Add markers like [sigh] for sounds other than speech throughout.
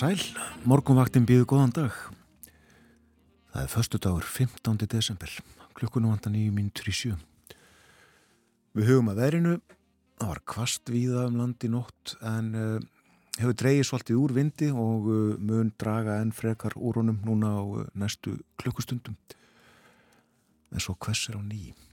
sæl, morgunvaktin býðu góðan dag. Það er förstu dagur 15. desember, klukkunum vantan í í sjö. Við hugum að verinu, það var kvast víða um landi nótt en uh, hefur dreyið svolítið úr vindi og uh, mun draga enn frekar úr honum núna á uh, næstu klukkustundum. En svo hvessir á nýjum.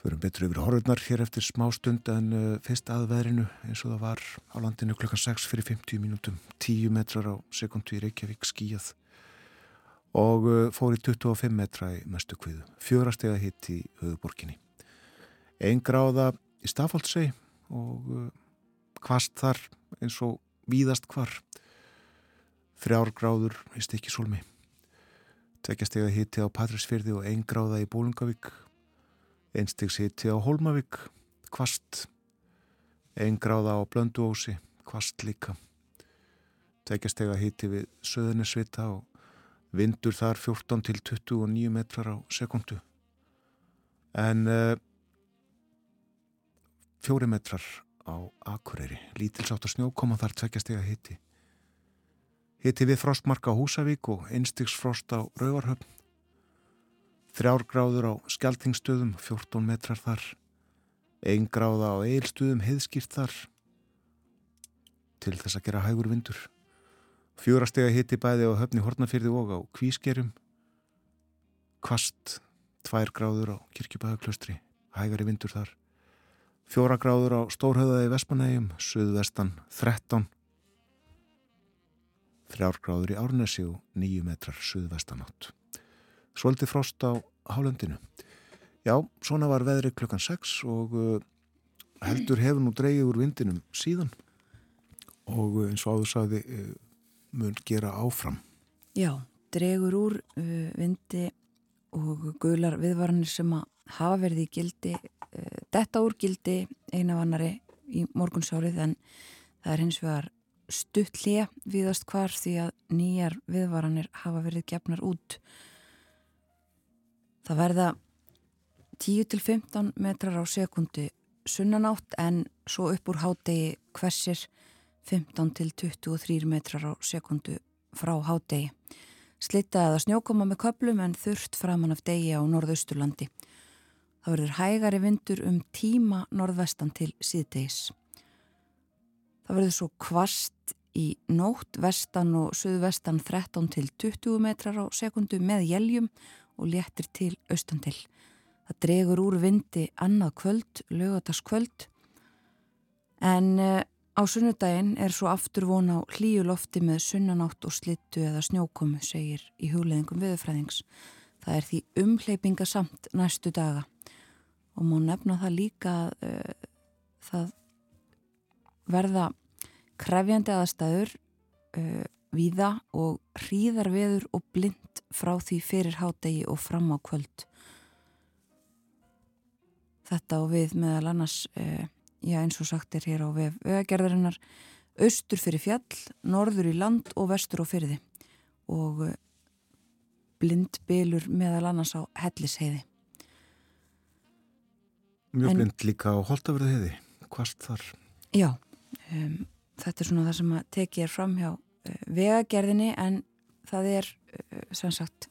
Förum betur yfir horfurnar hér eftir smá stund en uh, fyrst að veðrinu eins og það var á landinu klukkan 6 fyrir 50 mínútum, 10 metrar á sekundu í Reykjavík skíjað og uh, fór í 25 metra í mestu kviðu, fjórastega hitt í höfuborginni. Einn gráða í Stafáldsei og uh, kvast þar eins og víðast hvar, þrjár gráður í Stikisólmi, tveggjastega hitti á Patrísfyrði og einn gráða í Bólungavík, einstigs hitti á Holmavík, kvast, einn gráða á Blönduósi, kvast líka, tveggjastega hitti við Söðunisvita og vindur þar 14 til 29 metrar á sekundu, en uh, fjóri metrar á Akureyri, lítilsátt að snjókoma þar tveggjastega hitti. Hitti við frostmarka á Húsavík og einstigsfrost á Rauvarhöfn, Þrjár gráður á skjaltingstöðum, 14 metrar þar. Einn gráða á eilstöðum, heiðskýrt þar. Til þess að gera hægur vindur. Fjórastega hitti bæði á höfni Hortnafyrði og á Kvískerum. Kvast, tvær gráður á Kirkjubæðaklaustri, hægari vindur þar. Fjóra gráður á Stórhauðaði Vespanægjum, Suðvestan 13. Þrjár gráður í Árnesi og nýju metrar Suðvestanátt. Svolítið frost á hálöndinu. Já, svona var veðri klukkan 6 og uh, heldur hefur nú dreigið úr vindinum síðan og uh, eins og áður sagði uh, mun gera áfram. Já, dreigur úr vindi og gular viðvaranir sem að hafa verið í gildi, detta úr gildi eina vannari í morgunsárið en það er hins vegar stutt hlið viðast hvar því að nýjar viðvaranir hafa verið gefnar út Það verða 10-15 metrar á sekundi sunnanátt en svo upp úr hádegi hversir 15-23 metrar á sekundu frá hádegi. Slitta eða snjókoma með köplum en þurft framann af degi á norðausturlandi. Það verður hægari vindur um tíma norðvestan til síðdegis. Það verður svo kvast í nótt vestan og suðvestan 13-20 metrar á sekundu með jæljum og léttir til austandil. Það dregur úr vindi annað kvöld, lögataskvöld, en uh, á sunnudaginn er svo aftur von á hlýju lofti með sunnanátt og slittu eða snjókomu, segir í hugleðingum viðfræðings. Það er því umhleypinga samt næstu daga og má nefna það líka uh, það verða krefjandi aðstæður uh, víða og hríðar veður og blind frá því fyrir hádegi og fram á kvöld. Þetta og við meðal annars, eh, já eins og sagt er hér á vef ögagerðarinnar, austur fyrir fjall, norður í land og vestur á fyrði og eh, blind bylur meðal annars á hellisheiði. Mjög en, blind líka á holtafröðu heiði, hvast þar? Já, um, þetta er svona það sem að tekið er fram hjá vegagerðinni en það er uh, sem sagt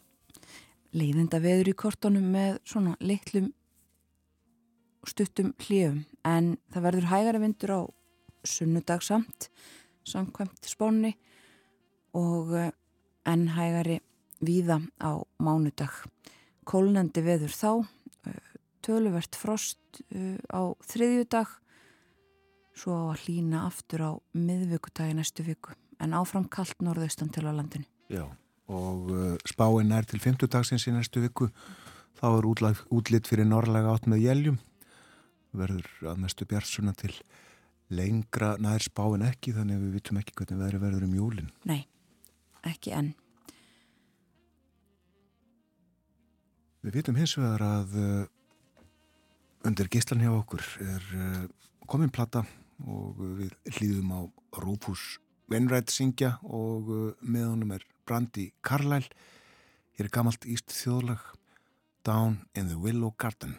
leiðinda veður í kortónum með svona litlum stuttum hljöfum en það verður hægara vindur á sunnudag samt samkvæmt spónni og uh, enn hægari víða á mánudag. Kólnandi veður þá töluvert frost á þriðjudag svo að hlýna aftur á miðvíkutagi næstu viku en áfram kallt norðaustan til á landinu. Já, og uh, spáinn er til 50 dagsins í næstu viku. Þá er útlag, útlitt fyrir norrlega átt með jæljum. Verður að mestu bjartsuna til lengra nær spáinn ekki þannig að við vitum ekki hvernig veðri verður um júlin. Nei, ekki enn. Við vitum hins vegar að uh, undir gíslan hjá okkur er uh, komin plata og við hlýðum á Rúfús Wainwright syngja og uh, með honum er Brandi Carlyle. Hér er gammalt íst þjóðlag Down in the Willow Garden.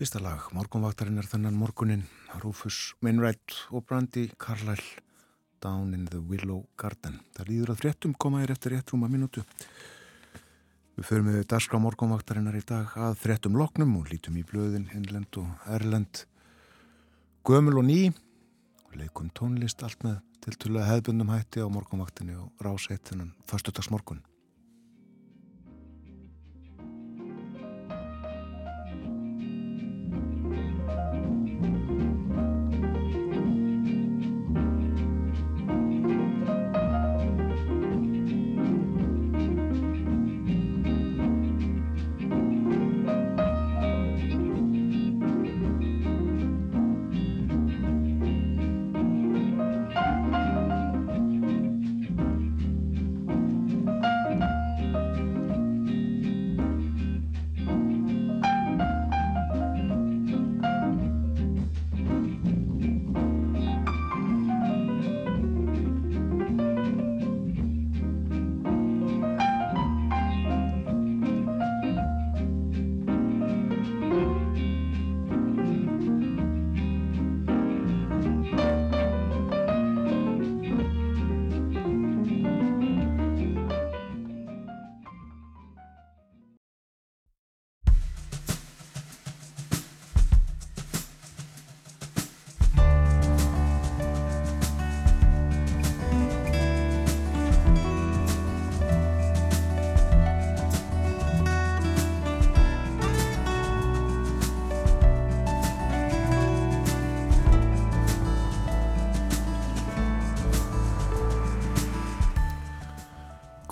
Fyrsta lag, morgunvaktarinn er þennan morgunin, Rufus Wainwright og Brandy Carlyle, Down in the Willow Garden. Það líður að fréttum komaðir eftir rétt rúma minútu. Við förum við dagskrá morgunvaktarinnar í dag að fréttum loknum og lítum í blöðin, innlend og erlend, gömul og ný leikum tónlist allt með tiltölu að hefðbundum hætti á morgunvaktinni og rásættinan fastutagsmorgun.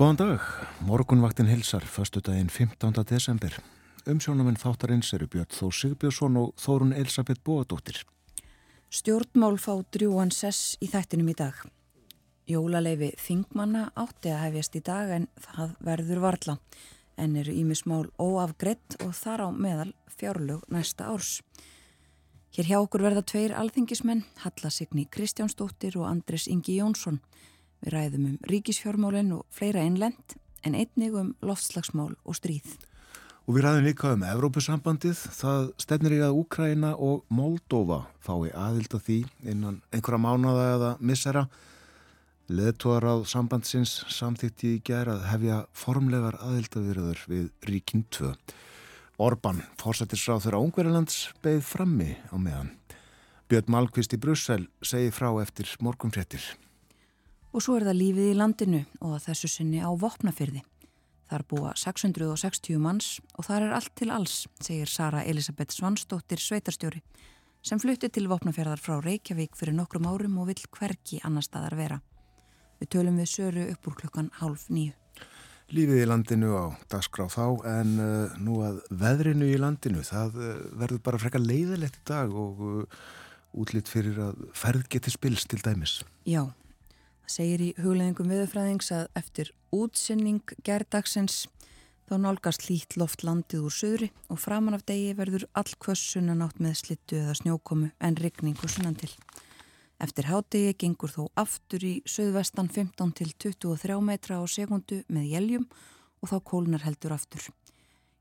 Góðan dag, morgunvaktin hilsar, förstu daginn 15. desember. Umsjónuminn þáttarins eru Björn Þó Sigbjörnsson og Þórun Elisabeth Bóadóttir. Stjórnmál fá drjúan sess í þættinum í dag. Jólaleifi Þingmanna átti að hefjast í dag en það verður varla. en eru ímismál óafgrett og þar á meðal fjárlög næsta árs. Hér hjá okkur verða tveir alþingismenn, Halla Signi Kristjánsdóttir og Andres Ingi Jónsson. Við ræðum um ríkisfjármálinn og fleira einlend en einnig um loftslagsmál og stríð. Og við ræðum líka um Evrópusambandið. Það stefnir í að Úkraina og Moldova fái aðild að því innan einhverja mánada eða missera. Leðtóðar á sambandsins samþýtti í gerð að hefja formlegar aðildavirður við Ríkin 2. Orban, fórsættisráð þeirra Ungverilands, beigð frammi á meðan. Björn Malkvist í Brussel segi frá eftir morgunfréttir. Og svo er það lífið í landinu og þessu sinni á vopnafyrði. Þar búa 660 manns og þar er allt til alls, segir Sara Elisabeth Svansdóttir sveitarstjóri, sem flutti til vopnafjörðar frá Reykjavík fyrir nokkrum árum og vill hverki annar staðar vera. Við tölum við söru upp úr klukkan hálf nýju. Lífið í landinu á dagskráð þá en uh, nú að veðrinu í landinu það uh, verður bara frekka leiðilegt í dag og uh, útlitt fyrir að ferð geti spils til dæmis. Já, segir í hugleðingum viðfræðings að eftir útsinning gerðdagsins þá nálgast lít loft landið úr söðri og framan af degi verður all kvössunan átt með slittu eða snjókomu en rigningu sunnan til. Eftir hádegi gengur þó aftur í söðvestan 15 til 23 metra á sekundu með jæljum og þá kólnar heldur aftur.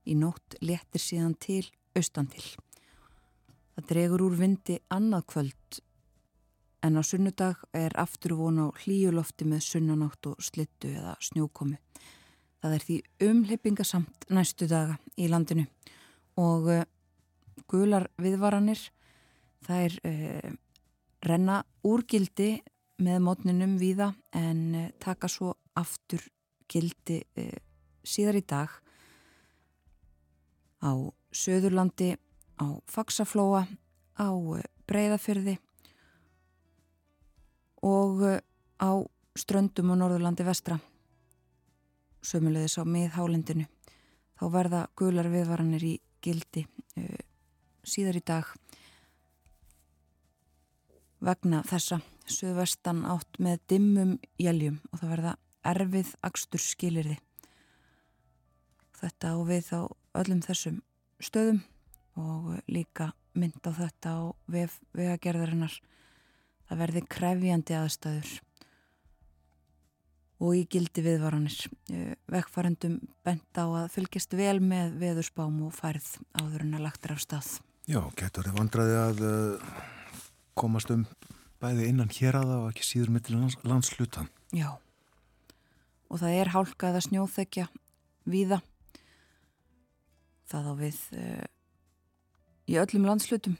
Í nótt letir síðan til austan til. Það dregur úr vindi annað kvöld en á sunnudag er aftur von á hlíulofti með sunnanátt og slittu eða snjókomu. Það er því umleipingasamt næstu daga í landinu og uh, gular viðvaranir það er uh, renna úr gildi með mótninum víða en eh, taka svo aftur gildi eh, síðar í dag á Söðurlandi, á Faxaflóa, á eh, Breiðafyrði og á Ströndum og Norðurlandi vestra sömulegðis á miðhálendinu þá verða gular viðvaranir í gildi síðar í dag vegna þessa söðvestan átt með dimmum jæljum og það verða erfið akstur skilirði. Þetta á við á öllum þessum stöðum og líka mynd á þetta á vegagerðarinnar. Það verði krefjandi aðstæður og í gildi viðvaranir. Vegfarendum bent á að fylgjast vel með veðurspám og færð áður en að lagtir af stað. Já, getur þið vandraði að uh, komast um bæði innan hér aða og ekki síður mittil lands, landsluta. Já, og það er hálkað að snjóþekja víða. Það á við uh, í öllum landslutum.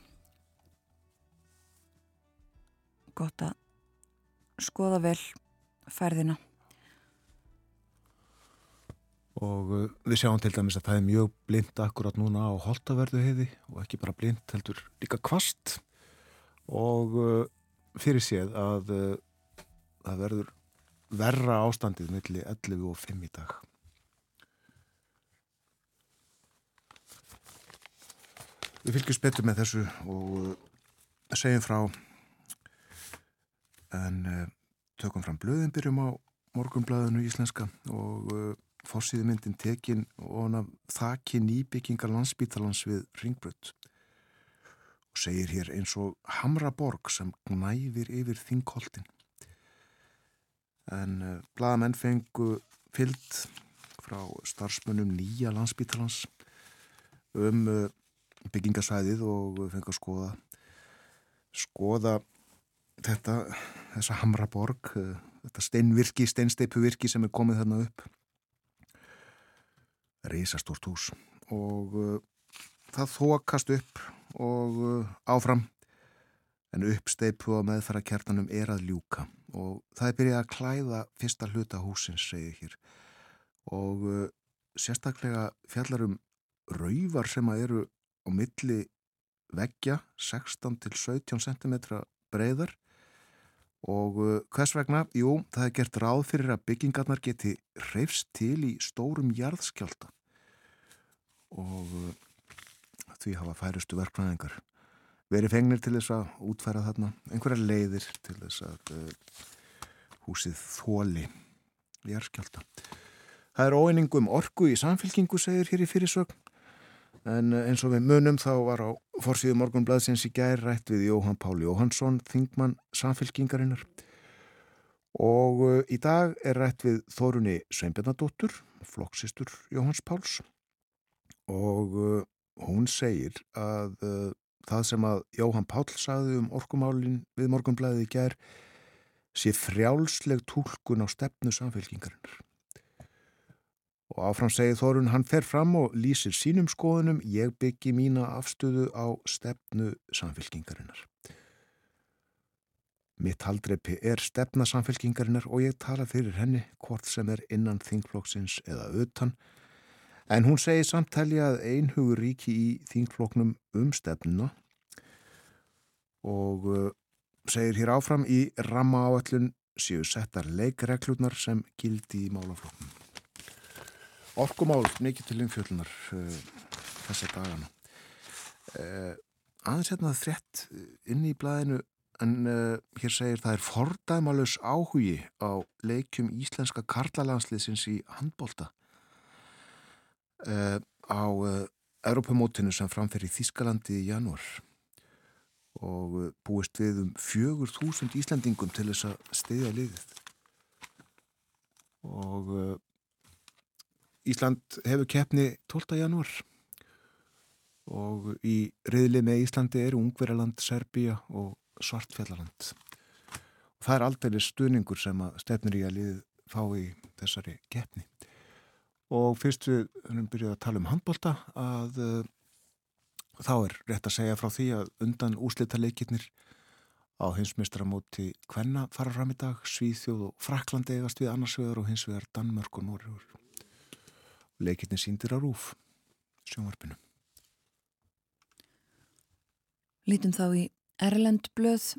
Gott að skoða vel færðina. Og uh, við sjáum til dæmis að það er mjög blind akkurat núna á holtaverðu heiði og ekki bara blind heldur líka kvast og uh, fyrir séð að uh, það verður verra ástandið millir 11 og 5 í dag. Við fylgjum spettu með þessu og segjum frá en tökum fram blöðin, byrjum á morgunblæðinu íslenska og fórsýðu myndin tekin og þakki nýbyggingar landsbítalans við Ringbrödd og segir hér eins og Hamraborg sem knæfir yfir þingkoltin. En uh, blaðamenn fengu fyllt frá starfsmönnum nýja landsbítalans um uh, byggingasvæðið og fengu að skoða skoða þetta, þessa Hamraborg, uh, þetta steinvirki, steinsteipuvirki sem er komið þarna upp. Reysastort hús. Og það þokast upp og uh, áfram. En uppsteipu á meðfærakjartanum er að ljúka. Og það er byrjað að klæða fyrsta hluta húsins, segir hér. Og uh, sérstaklega fjallarum rauvar sem að eru á milli veggja 16 til 17 cm breyðar og uh, hvers vegna? Jú, það er gert ráð fyrir að byggingarnar geti reyfst til í stórum jarðskjálta og því hafa færustu verknæðingar verið fengnir til þess að útfæra þarna einhverja leiðir til þess að uh, húsið þóli í erskjálta. Það er óeiningum orgu í samfélkingu, segir hér í fyrirsögn. En eh, eins og við munum þá var á forsýðu morgunblæðsins í gær rætt við Jóhann Páli Jóhansson, þingmann samfélkingarinnar. Og uh, í dag er rætt við Þórunni Sveinbjörnadóttur, flokksistur Jóhanns Páls. Og uh, hún segir að uh, það sem að Jóhann Pál saði um orkumálin við morgunblæði í gær sé frjálsleg tólkun á stefnu samfélkingarinnar. Og áfram segið Þorun, hann fer fram og lýsir sínum skoðunum, ég byggi mína afstöðu á stefnu samfélkingarinnar. Mitt haldreipi er stefna samfélkingarinnar og ég tala fyrir henni hvort sem er innan þingflokksins eða utan, en hún segir samtali að einhugur ríki í þingflokknum um stefnuna og uh, segir hér áfram í ramma áallun séu settar leikreglurnar sem gildi í málaflokknum. Orkumál, mikið til umfjöldunar uh, þessa dagana. Uh, aðeins hérna þrett inn í blæðinu en uh, hér segir það er fordæmalus áhugi á leikjum íslenska karlalandsliðsins í handbólta á Europamótinu sem framfer í Þískalandi í janúar. Og búist við um fjögur þúsund Íslandingum til þess að stiðja liðið. Og Ísland hefur keppni 12. janúar og í riðli með Íslandi eru Ungverjaland, Serbíja og Svartfjallaland það er aldrei stuðningur sem að stefnir í að liðið fá í þessari keppni og fyrst við höfum byrjuð að tala um handbólta að uh, þá er rétt að segja frá því að undan úslita leikirnir á hinsmestramóti Kvenna fara fram í dag, Svíþjóð og Frakland eigast við annars vegar og hins vegar Danmörk og Nóriður. Leikirnir síndir á rúf, sjónvarpinu. Lítum þá í Erlend blöð,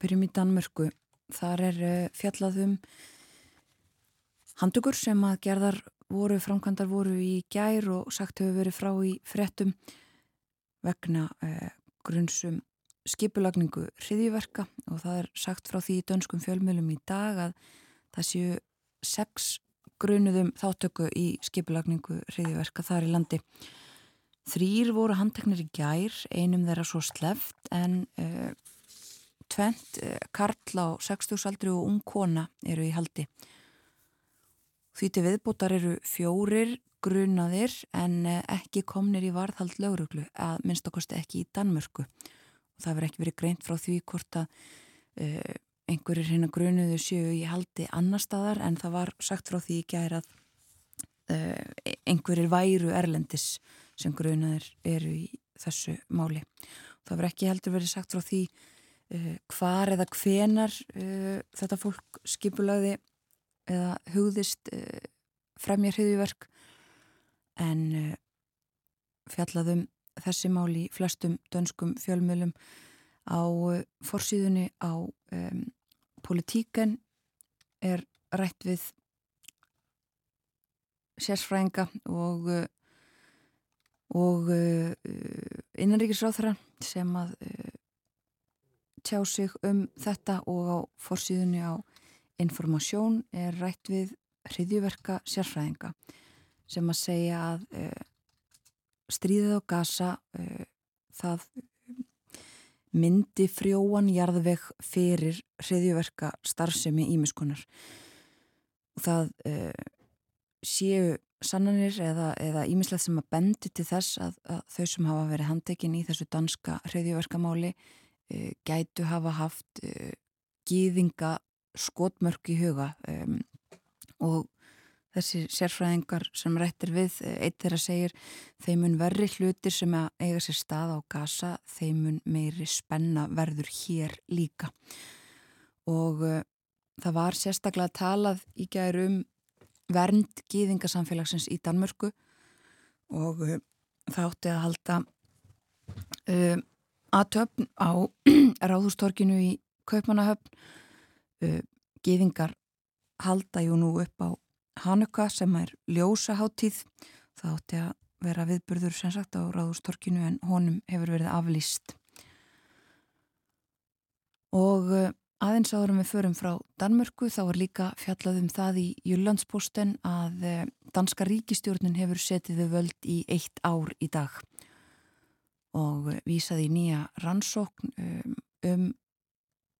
byrjum í Danmörku. Þar er fjallaðum handugur sem að gerðar voru, framkvæmdar voru í gær og sagt hefur verið frá í frettum vegna eh, grunnsum skipulagningu hriðiverka og það er sagt frá því í dönskum fjölmjölum í dag að það séu sex grunuðum þáttöku í skipulagningu hriðiverka þar í landi. Þrýr voru handteknir í gær, einum þeirra svo sleft en uh, tvent, uh, Karl á 60-saldri og ung kona eru í haldi. Því til viðbútar eru fjórir grunaðir en uh, ekki komnir í varðhald lögruglu að minnst okkarstu ekki í Danmörku. Og það verður ekki verið greint frá því hvort að einhverjir hérna grunuðu séu í haldi annar staðar en það var sagt frá því gær að einhverjir væru erlendis sem grunaðir eru í þessu máli. Það verður ekki heldur verið sagt frá því uh, hvar eða hvenar uh, þetta fólk skipulaði eða hugðist uh, fremja hriðiverk en fjallaðum þessi máli í flestum dönskum fjölmjölum á forsýðunni á um, politíken er rætt við sérsfrænga og og uh, innanríkisráþara sem að uh, tjá sig um þetta og á forsýðunni á informasjón er rætt við hriðjuverka sérfræðinga sem að segja að stríðið á gasa það myndi frjóan jarðveg fyrir hriðjuverka starfsemi ímiskunar það séu sannanir eða ímislegt sem að bendi til þess að, að þau sem hafa verið handekinn í þessu danska hreðjuverkamáli e, gætu hafa haft e, gýðinga skotmörk í huga um, og þessi sérfræðingar sem rættir við, eitt þeirra segir þeimun verri hlutir sem að eiga sér stað á gasa, þeimun meiri spenna verður hér líka. Og uh, það var sérstaklega talað í gærum vernd gýðingasamfélagsins í Danmörku og uh, það átti að halda uh, aðtöfn á [clears throat] ráðústorkinu í Kaupmannahöfn. Gýðingar halda jú nú upp á Hanuka sem er ljósaháttíð það átti að vera viðburður sem sagt á ráðústorkinu en honum hefur verið aflýst. Og uh, Aðeins árum við förum frá Danmörku þá er líka fjallað um það í Jyllandsposten að eh, danska ríkistjórnin hefur setið við völd í eitt ár í dag. Og vísaði í nýja rannsókn um, um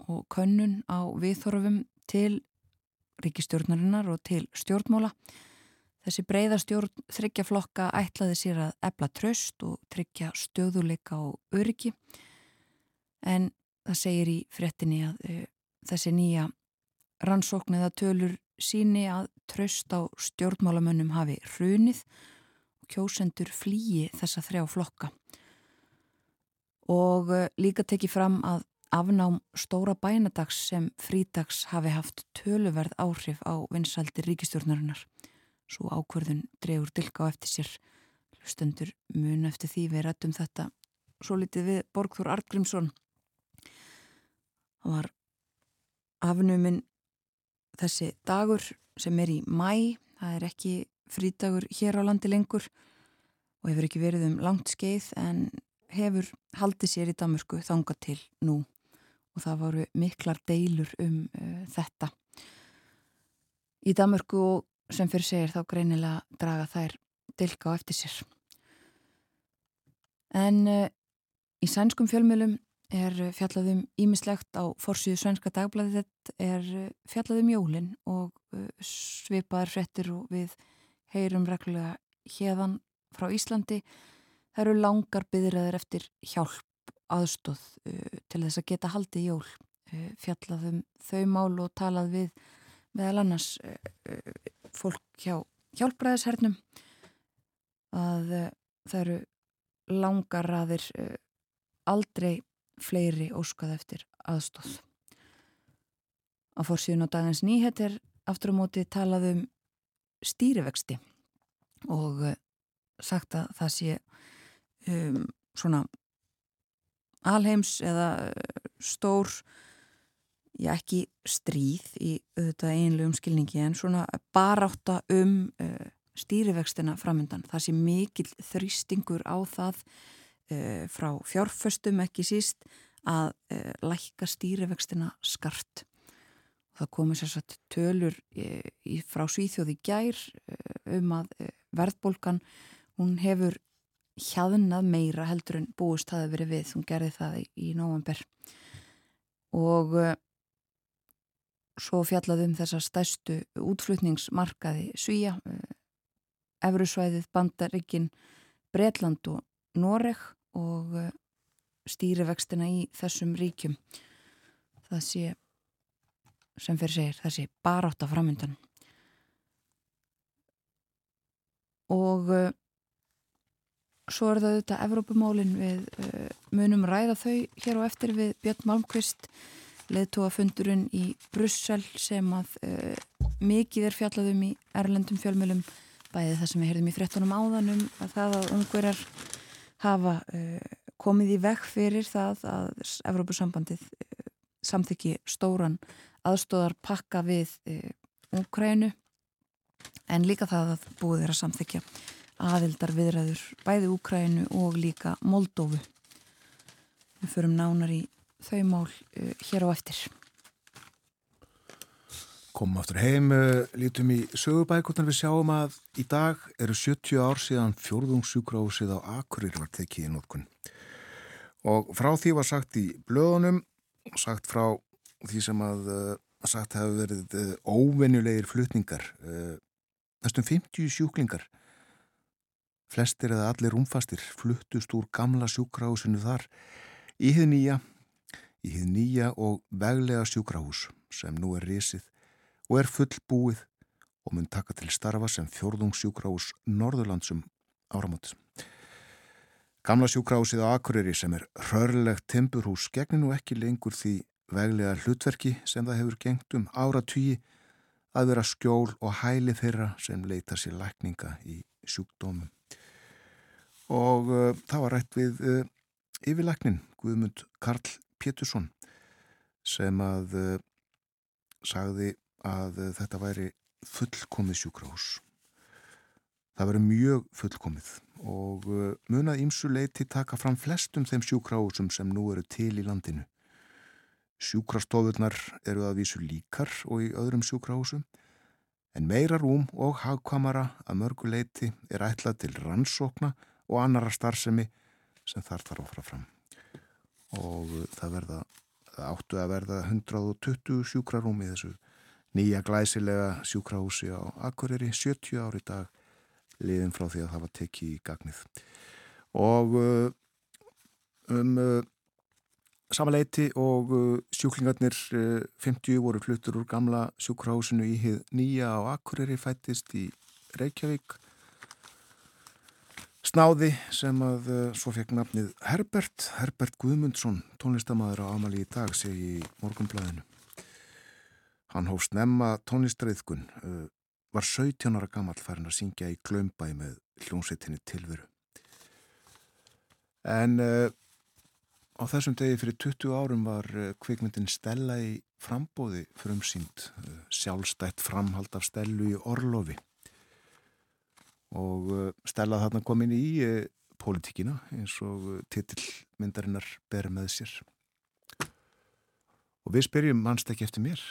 og könnun á viðþorfum til ríkistjórnarinnar og til stjórnmóla. Þessi breyða stjórn þryggja flokka ætlaði sér að ebla tröst og tryggja stöðuleika og öryggi en það segir í frettinni að uh, þessi nýja rannsókn eða tölur síni að tröst á stjórnmálamönnum hafi hrunið og kjósendur flýi þessa þrjá flokka og uh, líka tekið fram að afnám stóra bænadags sem frídags hafi haft töluverð áhrif á vinsaldir ríkistjórnarinnar. Svo ákverðun drefur dilka á eftir sér. Stundur mun eftir því við rættum þetta svo litið við Borgþór Artgrímsson. Það var afnuminn þessi dagur sem er í mæ. Það er ekki frídagur hér á landi lengur og hefur ekki verið um langt skeið en hefur haldið sér í Damurku þanga til nú og það voru miklar deilur um uh, þetta. Í Damörku og sem fyrir segir þá greinilega draga þær dilka á eftir sér. En uh, í sænskum fjölmjölum er fjallaðum ímislegt á forsýðu svenska dagblæði þetta er fjallaðum jólinn og uh, svipaðar frettir og við heyrum reglulega hérðan frá Íslandi. Það eru langar byðraður eftir hjálp aðstóð uh, til þess að geta haldið jól. Uh, fjallaðum þau mál og talað við meðal annars uh, fólk hjá hjálpræðishernum að það eru langar raðir aldrei fleiri óskað eftir aðstóð á fórsíðun á dagins nýhet er aftur á móti talað um stýrivexti og sagt að það sé um, svona alheims eða eh, stór já ekki stríð í auðvitað einlegum skilningi en svona baráta um uh, stýrivextina framöndan. Það sé mikil þrýstingur á það uh, frá fjárföstum ekki síst að uh, lækka stýrivextina skart. Það komið sérsagt tölur frá Svíþjóði gær um að verðbólkan hún hefur hjaðnað meira heldur en búist hafi verið við, hún gerði það í, nóvamber og uh, svo fjallaðum þessa stærstu útflutningsmarkaði Svíja uh, eh, Evrusvæðið, Bandaríkin Breitland og Noreg og uh, stýrivextina í þessum ríkjum. Það sé sem fyrir segir, það sé bara átt að framöndan og Svo er það auðvitað Evrópumálin við uh, munum ræða þau hér á eftir við Björn Malmqvist leðtóafundurinn í Brussel sem að uh, mikið er fjallaðum í erlendum fjölmjölum bæði það sem við heyrðum í frettunum áðanum að það að ungverjar hafa uh, komið í vekk fyrir það að Evrópusambandið samþykki stóran aðstóðar pakka við Ungrænu en líka það að búið er að samþykja aðildar viðræður bæði Úkrænu og líka Moldófu. Við förum nánar í þau mál uh, hér á eftir. Komum aftur heim, uh, lítum í sögubækutan við sjáum að í dag eru 70 ár síðan fjórðungssjúkrásið á Akurir var tekið í nótkunn. Og frá því var sagt í blöðunum, sagt frá því sem að uh, sagt hefur verið óvenjulegir flutningar, næstum 50 sjúklingar Flestir eða allir umfastir fluttust úr gamla sjúkrahúsinu þar í hið nýja, í hið nýja og veglega sjúkrahús sem nú er risið og er fullbúið og mun taka til starfa sem fjórðungssjúkrahús Norðurlandsum áramótis. Gamla sjúkrahúsið Akureyri sem er rörlegt timburhús gegnir nú ekki lengur því veglega hlutverki sem það hefur gengt um áratvíi að vera skjól og hæli þeirra sem leita sér lækninga í sjúkdómum og uh, það var rætt við uh, yfirlæknin Guðmund Karl Pétursson sem að uh, sagði að uh, þetta væri fullkomið sjúkrahús. Það veri mjög fullkomið og uh, munað ímsu leiti taka fram flestum þeim sjúkrahúsum sem nú eru til í landinu. Sjúkrastofurnar eru að vísu líkar og í öðrum sjúkrahúsum en meira rúm og hagkvamara að mörguleiti er ætlað til rannsókna og annara starfsemi sem þar þarf að fara fram. Og það, verða, það áttu að verða 120 sjúkrarúm í þessu nýja glæsilega sjúkrahúsi á Akureyri 70 ári dag liðin frá því að það var tekið í gagnið. Og uh, um uh, samanleiti og uh, sjúklingarnir 50 voru fluttur úr gamla sjúkrahúsinu í hið nýja á Akureyri fættist í Reykjavík Snáði sem að svo fekk nafnið Herbert, Herbert Guðmundsson, tónlistamæður á Amali í dag, segi í morgunblæðinu. Hann hófst nefna tónlistraiðkun, var 17 ára gammal farin að syngja í glömbæ með hljómsveitinni tilveru. En uh, á þessum degi fyrir 20 árum var kvikmyndin Stella í frambóði frumsýnd, sjálfstætt framhald af Stellu í Orlofi og uh, Stella þarna kom inn í uh, pólitíkina eins og uh, titillmyndarinnar ber með sér. Og við spyrjum mannst ekki eftir mér?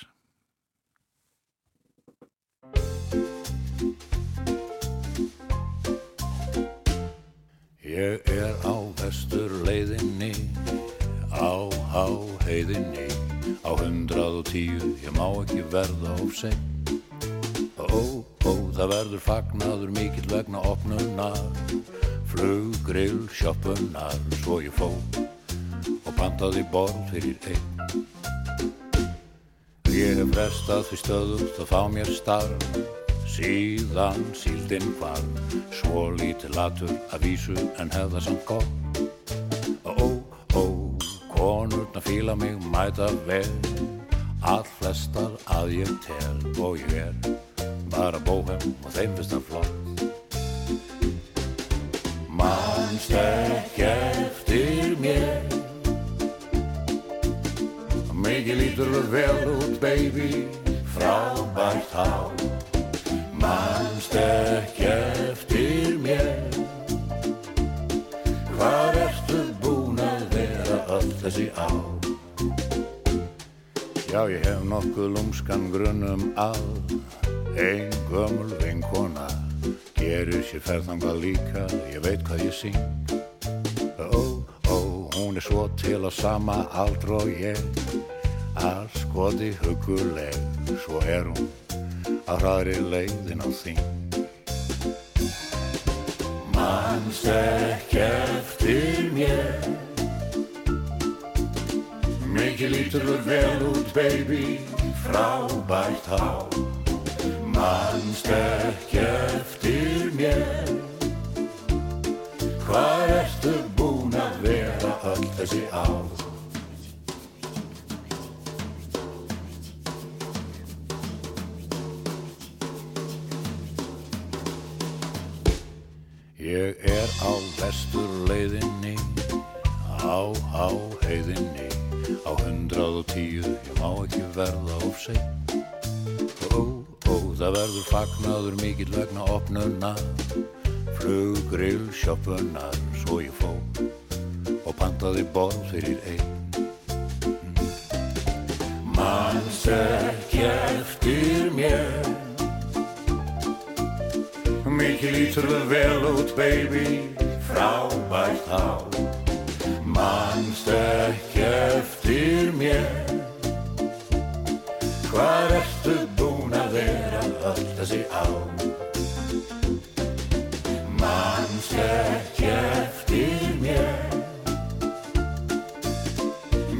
Ég er á vestur leiðinni á háheiðinni. Á hundrað og tíu ég má ekki verða of sein Ó, ó, það verður fagnaður mikill vegna opnunar Flugrill sjoppunar Svo ég fó og pantaði borð fyrir einn. Ég hef frestað því stöðugt að fá mér starf Síðan síldinn hvar Svo lítið latur að vísu en hefða samt gott. Ó, ó, konurna fíla mig mæta vel. All flestar að ég tel og ég er bara bóhem og þeim finnst það flott. Manst ekki eftir mér? Mikið lítur vel út baby frábært há Manst ekki eftir mér? Hvað ertu búin að vera öll þessi á Já, ég hef nokkuð lúmskan grunnum að Einn gömul vinkona gerir sér ferðanga líka, ég veit hvað ég syng. Ó, ó, hún er svo til á sama aldr og ég, all skoti huguleg, svo er hún að hraðri leiðin á þing. Manst ekki eftir mér, mikið lítur vel út baby, frábært há. Manst ekki eftir mér Hvað ertu búin að vera öll þessi ár? Ég er á vestur leiðinni Á, á heiðinni Á hundrað og tíu Ég má ekki verða of ó, það verður fagnaður mikill vegna opnuna Flugrill sjoppunar Svo ég fó. Og pantaði borð fyrir einn. Manns ekki eftir mér? Mikið lítur vel út, baby, frábært á. Manst ekki eftir mér, hvað ertu þessi á? Manst ekki eftir mér,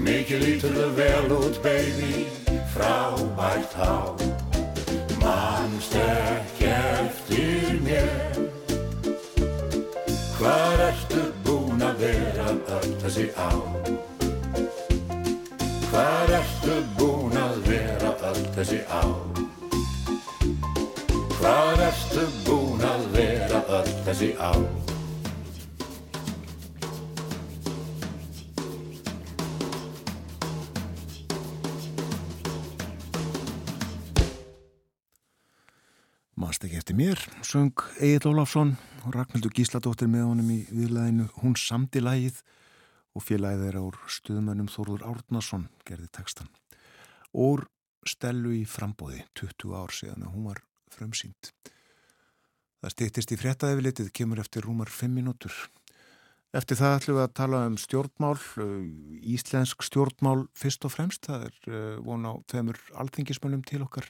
mikið lítur vel út, baby, frábært á. Manst ekki eftir mér Hvar ertu búin að vera öll þessi á? Hvar ertu búin að vera öll þessi á? Hvar ertu búin að vera öll þessi á? Manst ekki eftir mér, söng Egil Ólafsson og Ragnhildur Gísladóttir með honum í viðlæðinu Hún samdi lægið og félagið er ár stuðmönnum Þórður Árnason gerði textan. Úr stelu í frambóði 20 ár síðan og hún var frumsýnd. Það stýttist í fréttaðefilitið, kemur eftir rúmar 5 minútur. Eftir það ætlum við að tala um stjórnmál, íslensk stjórnmál fyrst og fremst. Það er von á tveimur alþingismönnum til okkar.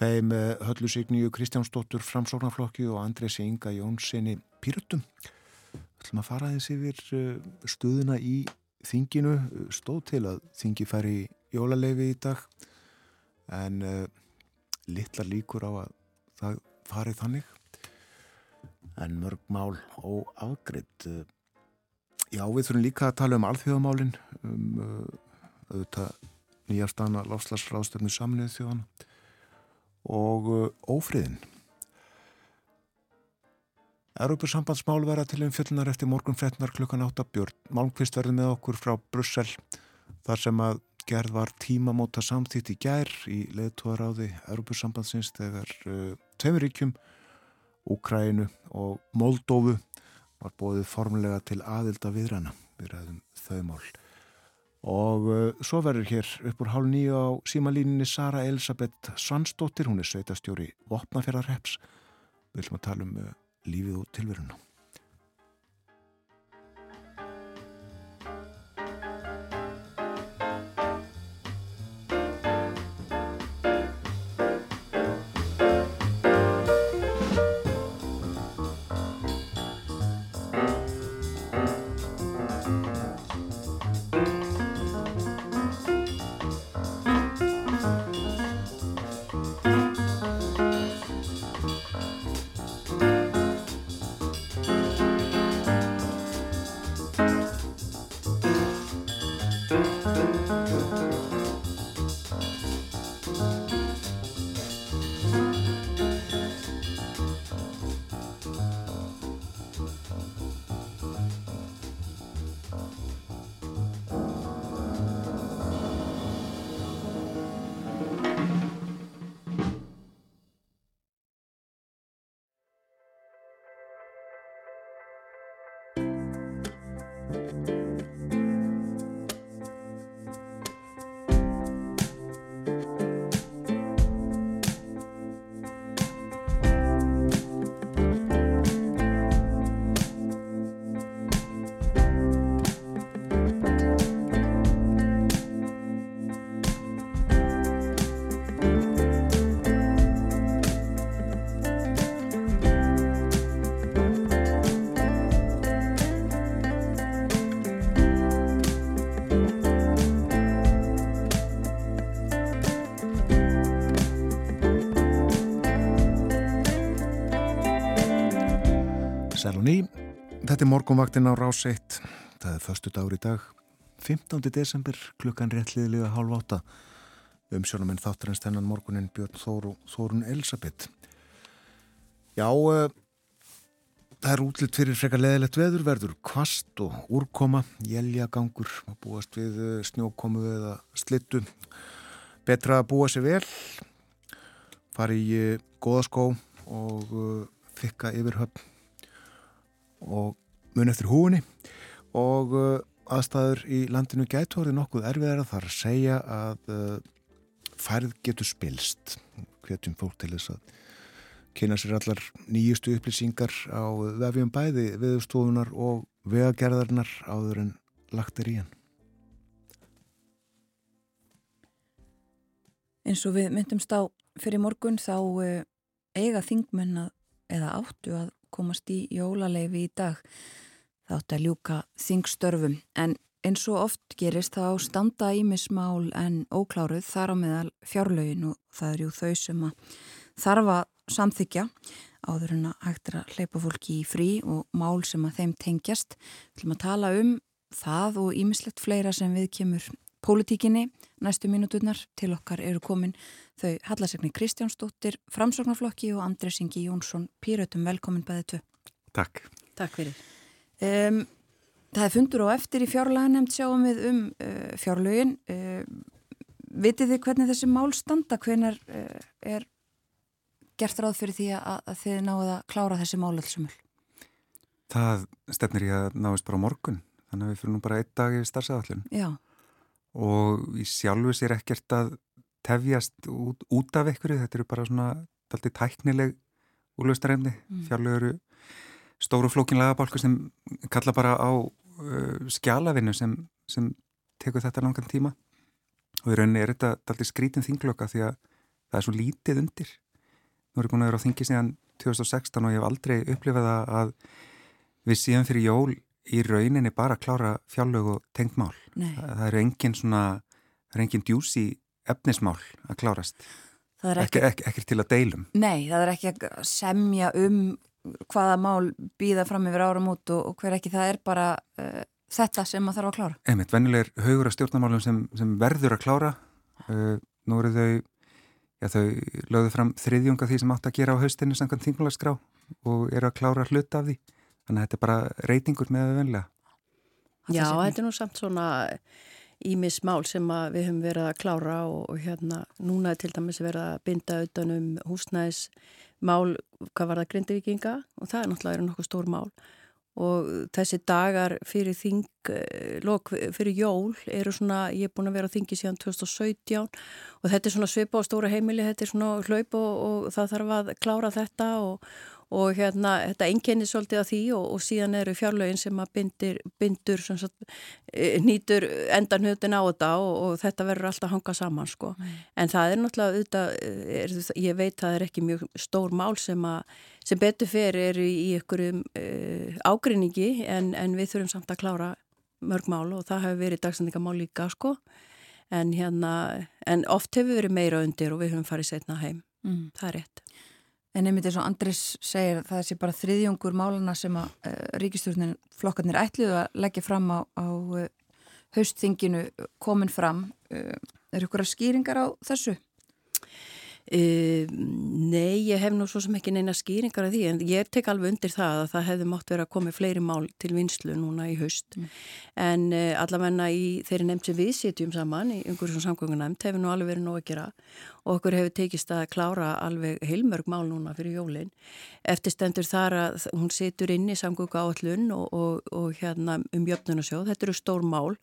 Þeim höllu Signíu Kristjánsdóttur framsóknarflokki og Andresi Inga Jónssoni Pírutum. Við ætlum að fara aðeins yfir stuðuna í þinginu. Stóð til að þingi færi í jólaleifi í dag en uh, litlar líkur á að það farið þannig en mörg mál og afgriðt uh, já við þurfum líka að tala um alþjóðamálin um uh, auðvitað nýjastana lofslagsráðstöfnu saminuð þjóðan og ófriðin Európa-sambandsmál vera til um fjöllunar eftir morgun fretnar klukkan 8 björn. Málmqvist verði með okkur frá Brussel þar sem að gerð var tímamóta samþýtt í gær í leðtóðaráði Európusambandsins þegar uh, tveimiríkjum, Úkrænu og Moldófu var bóðið formulega til aðilda viðræna við ræðum þau mál. Og uh, svo verður hér upp úr hálf nýju á símalíninni Sara Elisabeth Svansdóttir, hún er sveitastjóri Vopnafjörðarreps. Við viljum að tala um uh, lífið og tilveruna. Þetta er morgunvaktin á rás 1, það er förstu dagur í dag, 15. desember, klukkan réttliðilega hálf átta, umsjónamenn þáttarins þennan morgunin Björn Þóru, Þórun Elisabeth. Já, uh, það er útlitt fyrir frekar leðilegt veður, verður kvast og úrkoma, jæljagangur, búast við uh, snjókomu eða slittu, betra að búa sér vel, fara í uh, goðaskó og þykka yfir höfn og mun eftir húinni og uh, aðstæður í landinu gætu orðið nokkuð erfiðar að þar að segja að uh, færð getur spilst. Hvetjum fólk til þess að kynna sér allar nýjustu upplýsingar á vefjum bæði viðstofunar og vegagerðarnar áður en lagt er í hann. Eins og við myndumst á fyrir morgun þá uh, eiga þingmenn eða áttu að komast í jólaleifi í dag. Þátt að ljúka þingstörfum. En eins og oft gerist þá standa ímismál en ókláruð þar á meðal fjárlaugin og það er jú þau sem að þarfa samþykja áður en að hægt að hleypa fólki í frí og mál sem að þeim tengjast. Ætlum að tala um það og ímislegt fleira sem við kemur pólitíkinni næstu mínuturnar til okkar eru komin þau Hallasegni Kristjánsdóttir, Framsóknarflokki og Andres Ingi Jónsson Pírötum, velkomin bæðið tvö. Takk. Takk fyrir. Um, það er fundur og eftir í fjárlaga sjáum við um uh, fjárlögin. Uh, vitið þið hvernig þessi mál standa? Hvernig uh, er gert ráð fyrir því að, að þið náðu að klára þessi mál allsumul? Það stefnir ég að náðist bara morgun. þannig að við fyrir nú bara einn dag yfir starfsaðallun Já, og í sjálfu sér ekkert að tefjast út, út af ykkur þetta eru bara svona alltaf tæknileg úrlaustarefni, Mm. fjárlög eru stóru flókin lagabálku sem kalla bara á uh, skjalavinnu sem, sem tekur þetta langan tíma. Og í rauninni er þetta alltaf skrítin þinglöka því að það er svo lítið undir. Nú er ég búin að vera á þingi síðan 2016 og ég hef aldrei upplifað að við síðan fyrir jól í rauninni bara að klára fjárlög og tengt mál. Nei, það eru engin svona það eru engin djúsi efnismál að klárast. Það er ekki, ekki, ekki, ekki til að deilum. Nei, það er ekki að semja um hvaða mál býða fram yfir áramót og, og hver ekki, það er bara uh, þetta sem maður þarf að klára. einmitt, venjulegir haugur af stjórnarmálum sem, sem verður að klára. Uh, nú eru þau já, þau lögðu fram þriðjunga því sem átt að gera á haustinu samkvæmt þingmálagskrá og eru að klára hluta af því þannig að þetta er bara reytingur með þau venlega Já, þetta er nú samt svona ímis mál sem að við höfum verið að klára og, og hérna núna er til dæmis verið að binda utanum húsnæðis mál, hvað var það grindavíkinga og það er náttúrulega nokkuð stór mál. Og þessi dagar fyrir þing, eh, lok, fyrir jól eru svona, ég er búin að vera á þingi síðan 2017 og þetta er svona svipa á stóra heimili, þetta er svona hlaup og, og það þarf að klára þetta og, og hérna, þetta enkenni svolítið af því og, og síðan eru fjárlögin sem að bindir, bindur sem sagt, eh, nýtur endan hlutin á þetta og, og þetta verður alltaf að hanga saman sko. En það er náttúrulega auðvitað, er, ég veit að það er ekki mjög stór mál sem, að, sem betur fyrir eru í ykkurum uh, ágrinningi en, en við þurfum samt að klára mörg mál og það hefur verið dagsendingamál líka sko. En, hérna, en oft hefur verið meira undir og við höfum farið setna heim. Mm. Það er rétt. En einmitt eins og Andris segir það sé bara þriðjungur málana sem að uh, ríkistjórnin flokkarnir ætluðu að leggja fram á, á uh, haustþinginu komin fram. Uh, er ykkur að skýringar á þessu? Uh, nei, ég hef nú svo sem ekki neina skýringar af því en ég tek alveg undir það að það hefði mátt vera að komi fleiri mál til vinslu núna í haust. Mm. en uh, allavegna í þeirri nefnd sem við sitjum saman í umhverjum samgöngunemnd hefur nú alveg verið nóg að gera. Og okkur hefur tekist að klára alveg heilmörg mál núna fyrir jólin. Eftir stendur þar að hún situr inn í samgöngu áallun og, og, og hérna um jöfnunarsjóð, þetta eru stór mál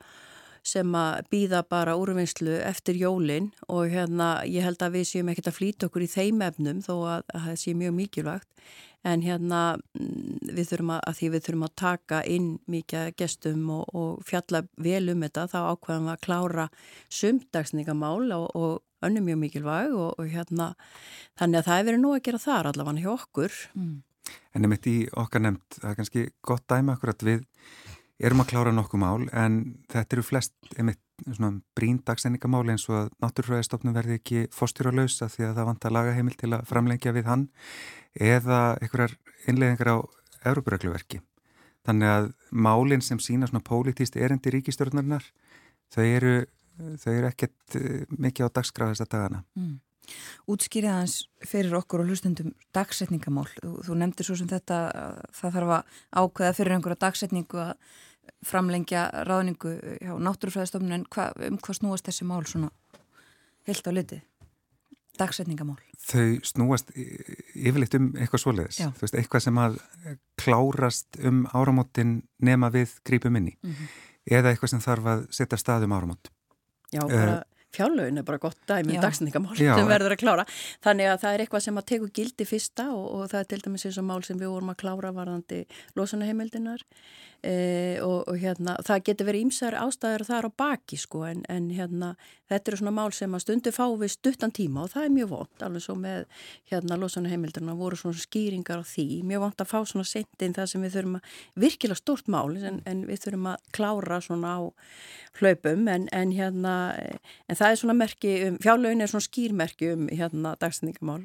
sem að býða bara úrvinnslu eftir jólin og hérna ég held að við séum ekkert að flýta okkur í þeim efnum þó að, að það sé mjög mikilvægt en hérna mm, við þurfum að, að því við þurfum að taka inn mikið gestum og, og fjalla vel um þetta þá ákveðum við að klára sumdagsningamál og, og önnum mjög mikilvæg og, og hérna þannig að það er verið nú að gera þar allavega hjá okkur Mm. En einmitt í okkar nefnd, það er kannski gott dæmi akkurat við erum að klára nokkuð mál en þetta eru flest einmitt brín dagsendingamál eins og að náttúrfræðistofnum verði ekki fórstjóralausa því að það vant að laga heimil til að framlengja við hann eða einhverjar innleggingar á Európaregluverki. Þannig að málinn sem sína svona pólitíst erendi ríkistjórnarinnar þau eru, þau eru ekkert eh, mikið á dagskraf þessa dagana. Mm. Útskýrið hans fyrir okkur og hlustundum dagsetningamál. Þú, þú nefndir svo sem þetta að það þarf að ákveða fyrir einhverja dagsetningu að framlengja ráðningu hjá náttúrufræðistofnun en hva, um hvað snúast þessi mál svona heilt á litið? Dagsetningamál. Þau snúast yfirleitt um eitthvað svoleiðis. Veist, eitthvað sem að klárast um áramótin nema við grípum inni. Mm -hmm. Eða eitthvað sem þarf að setja stað um áramót. Já, bara fjárlögin er bara gott dæmi um dagsningamál Já. sem verður að klára. Þannig að það er eitthvað sem að teku gildi fyrsta og, og það er til dæmis eins og mál sem við vorum að klára varðandi losunaheimildinar e, og, og hérna, það getur verið ímsar ástæður þar á baki sko en, en hérna, þetta eru svona mál sem að stundu fá við stuttan tíma og það er mjög vond, alveg svo með hérna losunaheimildirna voru svona skýringar á því, mjög vond að fá svona sendin það sem við þurfum að, virkilega stort mál en, en við þurfum að klára svona á hlaupum en, en hérna, en það er svona merki um, fjárlögin er svona skýrmerki um hérna dagsendingamál.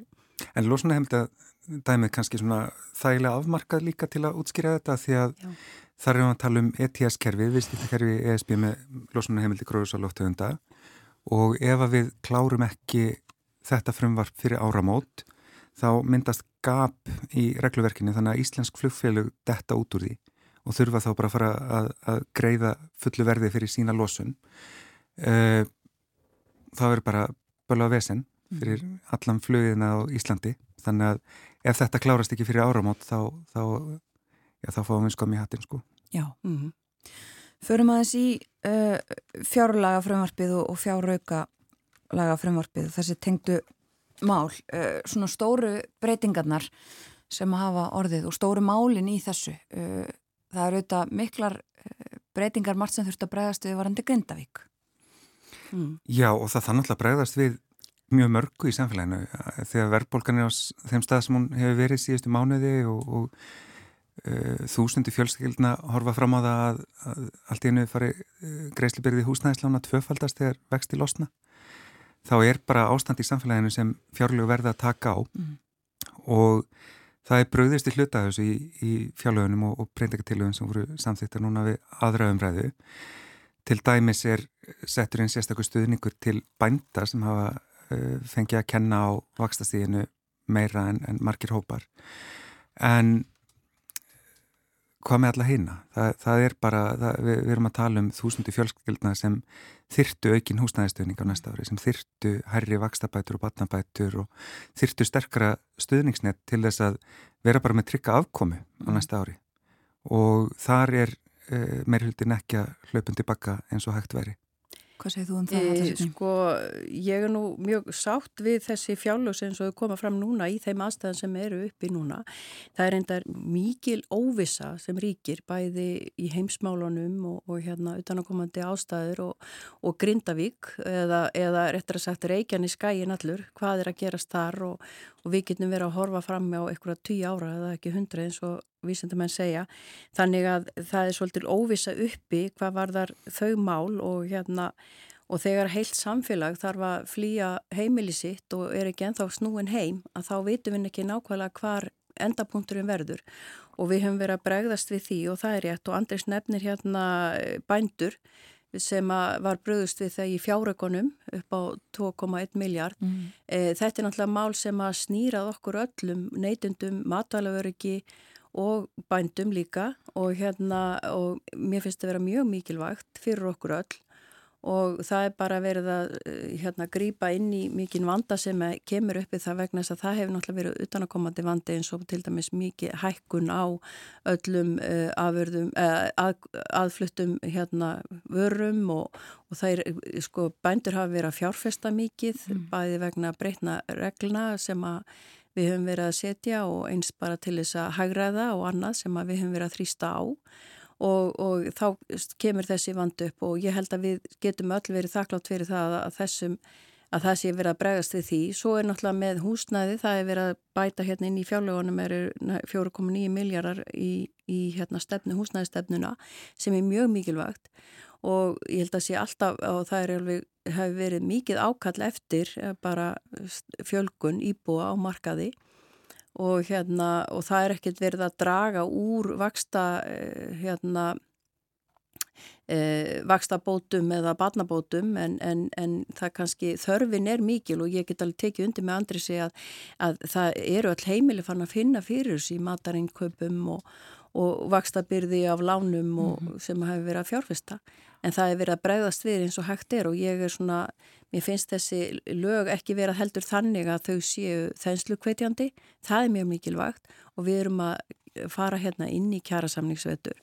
En losuna heimilda dæmið kannski svona þægilega afmarkað líka til að útskýra þetta því að Já. Þar erum við að tala um ETS-kerfi, viðskiptakerfi ESB með losuna heimildi gróðusalóftöfunda og ef að við klárum ekki þetta frumvarp fyrir áramót þá myndast gap í regluverkinu þannig að íslensk flugfélug detta út úr því og þurfa þá bara að fara að, að greiða fullu verði fyrir sína losun. Uh, það verður bara bölu á vesen fyrir allan flugina á Íslandi. Þannig að ef þetta klárast ekki fyrir áramót þá, þá, já, þá fáum við skom í hattin sko. Já. Mm Förum aðeins í uh, fjárlaga frumvarpið og, og fjárrauka laga frumvarpið, þessi tengdu mál, uh, svona stóru breytingarnar sem hafa orðið og stóru málin í þessu. Uh, það eru auðvitað miklar breytingar margt sem þurft að bregðast við varandi Grindavík. Mm. Já og það þannig að bregðast við mjög mörgu í samfélaginu þegar verðbólgan er á þeim stað sem hún hefur verið síðustu mánuði og, og uh, þúsundi fjölskyldna horfa fram á það að, að allt í hennu fari uh, greiðslibyrði húsnæðislána tvöfaldast þegar vexti losna. Þá er bara ástand í samfélaginu sem fjárlegu verða að taka á. Mm. og það er bröðist í hluta þessu í, í fjárlögunum og, og breyndekatilögun sem voru samþýttar núna við aðra umræðu. Til dæmis er settur einn sérstaklega stuðningur til bænda sem hafa uh, fengi að kenna á vakstastíðinu meira en, en margir hópar. En hvað með alla hýna? Það, það er bara, það, við, við erum að tala um þúsundu fjölskyldna sem þyrtu aukin húsnæðistöðning á næsta ári, sem þyrtu herri vakstabætur og batnabætur og þyrtu sterkara stöðningsnett til þess að vera bara með trygga afkomi á næsta ári og þar er e, eh, meirhildin ekki að hlaupun tilbaka eins og hægt veri. Hvað segir þú um það? E, sko, ég er nú mjög sátt við þessi fjárlöks eins og þau koma fram núna í þeim aðstæðan sem eru uppi núna. Það er endar mikil óvisa sem ríkir bæði í heimsmálunum og, og hérna utanakomandi ástæður og, og Grindavík eða, eða réttar að sagt Reykján í skæin allur, hvað er að gerast þar og, og við getum verið að horfa fram á einhverja tíu ára eða ekki hundra eins og vísendamenn segja. Þannig að það er svolítið óvisa uppi hvað var þar þau mál og hérna og þegar heilt samfélag þarf að flýja heimili sitt og er ekki enþá snúin heim að þá vitum við ekki nákvæmlega hvar endapunkturinn verður og við höfum verið að bregðast við því og það er rétt og Andris nefnir hérna bændur sem var bröðust við það í fjárökunum upp á 2,1 miljard. Mm. E, þetta er náttúrulega mál sem að snýrað okkur öllum neytundum, matvælaveriki og bændum líka og, hérna, og mér finnst þetta að vera mjög mikilvægt fyrir okkur öll og það er bara verið að eh, hérna, grýpa inn í mikinn vanda sem kemur uppið það vegna þess að það hefur náttúrulega verið utanakomandi vandi eins og til dæmis mikið hækkun á öllum uh, afurðum, uh, að, aðfluttum hérna, vörum og, og það er, sko, bændur hafa verið að fjárfesta mikið, mm. bæði vegna breytna regluna sem að við höfum verið að setja og eins bara til þess að hægraða og annað sem við höfum verið að þrýsta á og, og þá kemur þessi vand upp og ég held að við getum öll verið þakklátt fyrir það að þessum að það sé verið að bregast við því. Svo er náttúrulega með húsnæði, það er verið að bæta hérna inn í fjárlegunum eru 4,9 miljardar í, í hérna stefnu, húsnæðistefnuna sem er mjög mikilvægt og ég held að sé alltaf og það er alveg, hefur verið mikið ákall eftir eh, bara fjölgun íbúa á markaði og hérna og það er ekkert verið að draga úr vaksta eh, hérna e, vaksta bótum eða barnabótum en, en, en það kannski þörfin er mikil og ég get alveg tekið undir með andri sig að, að það eru all heimili fann að finna fyrir þessi matarinköpum og, og vaksta byrði af lánum og, mm -hmm. sem hefur verið að fjárfesta en það hefur verið að bregðast við eins og hægt er og ég er svona Mér finnst þessi lög ekki vera heldur þannig að þau séu þenslu kveitjandi, það er mjög mikilvægt og við erum að fara hérna inn í kjærasamningsvetur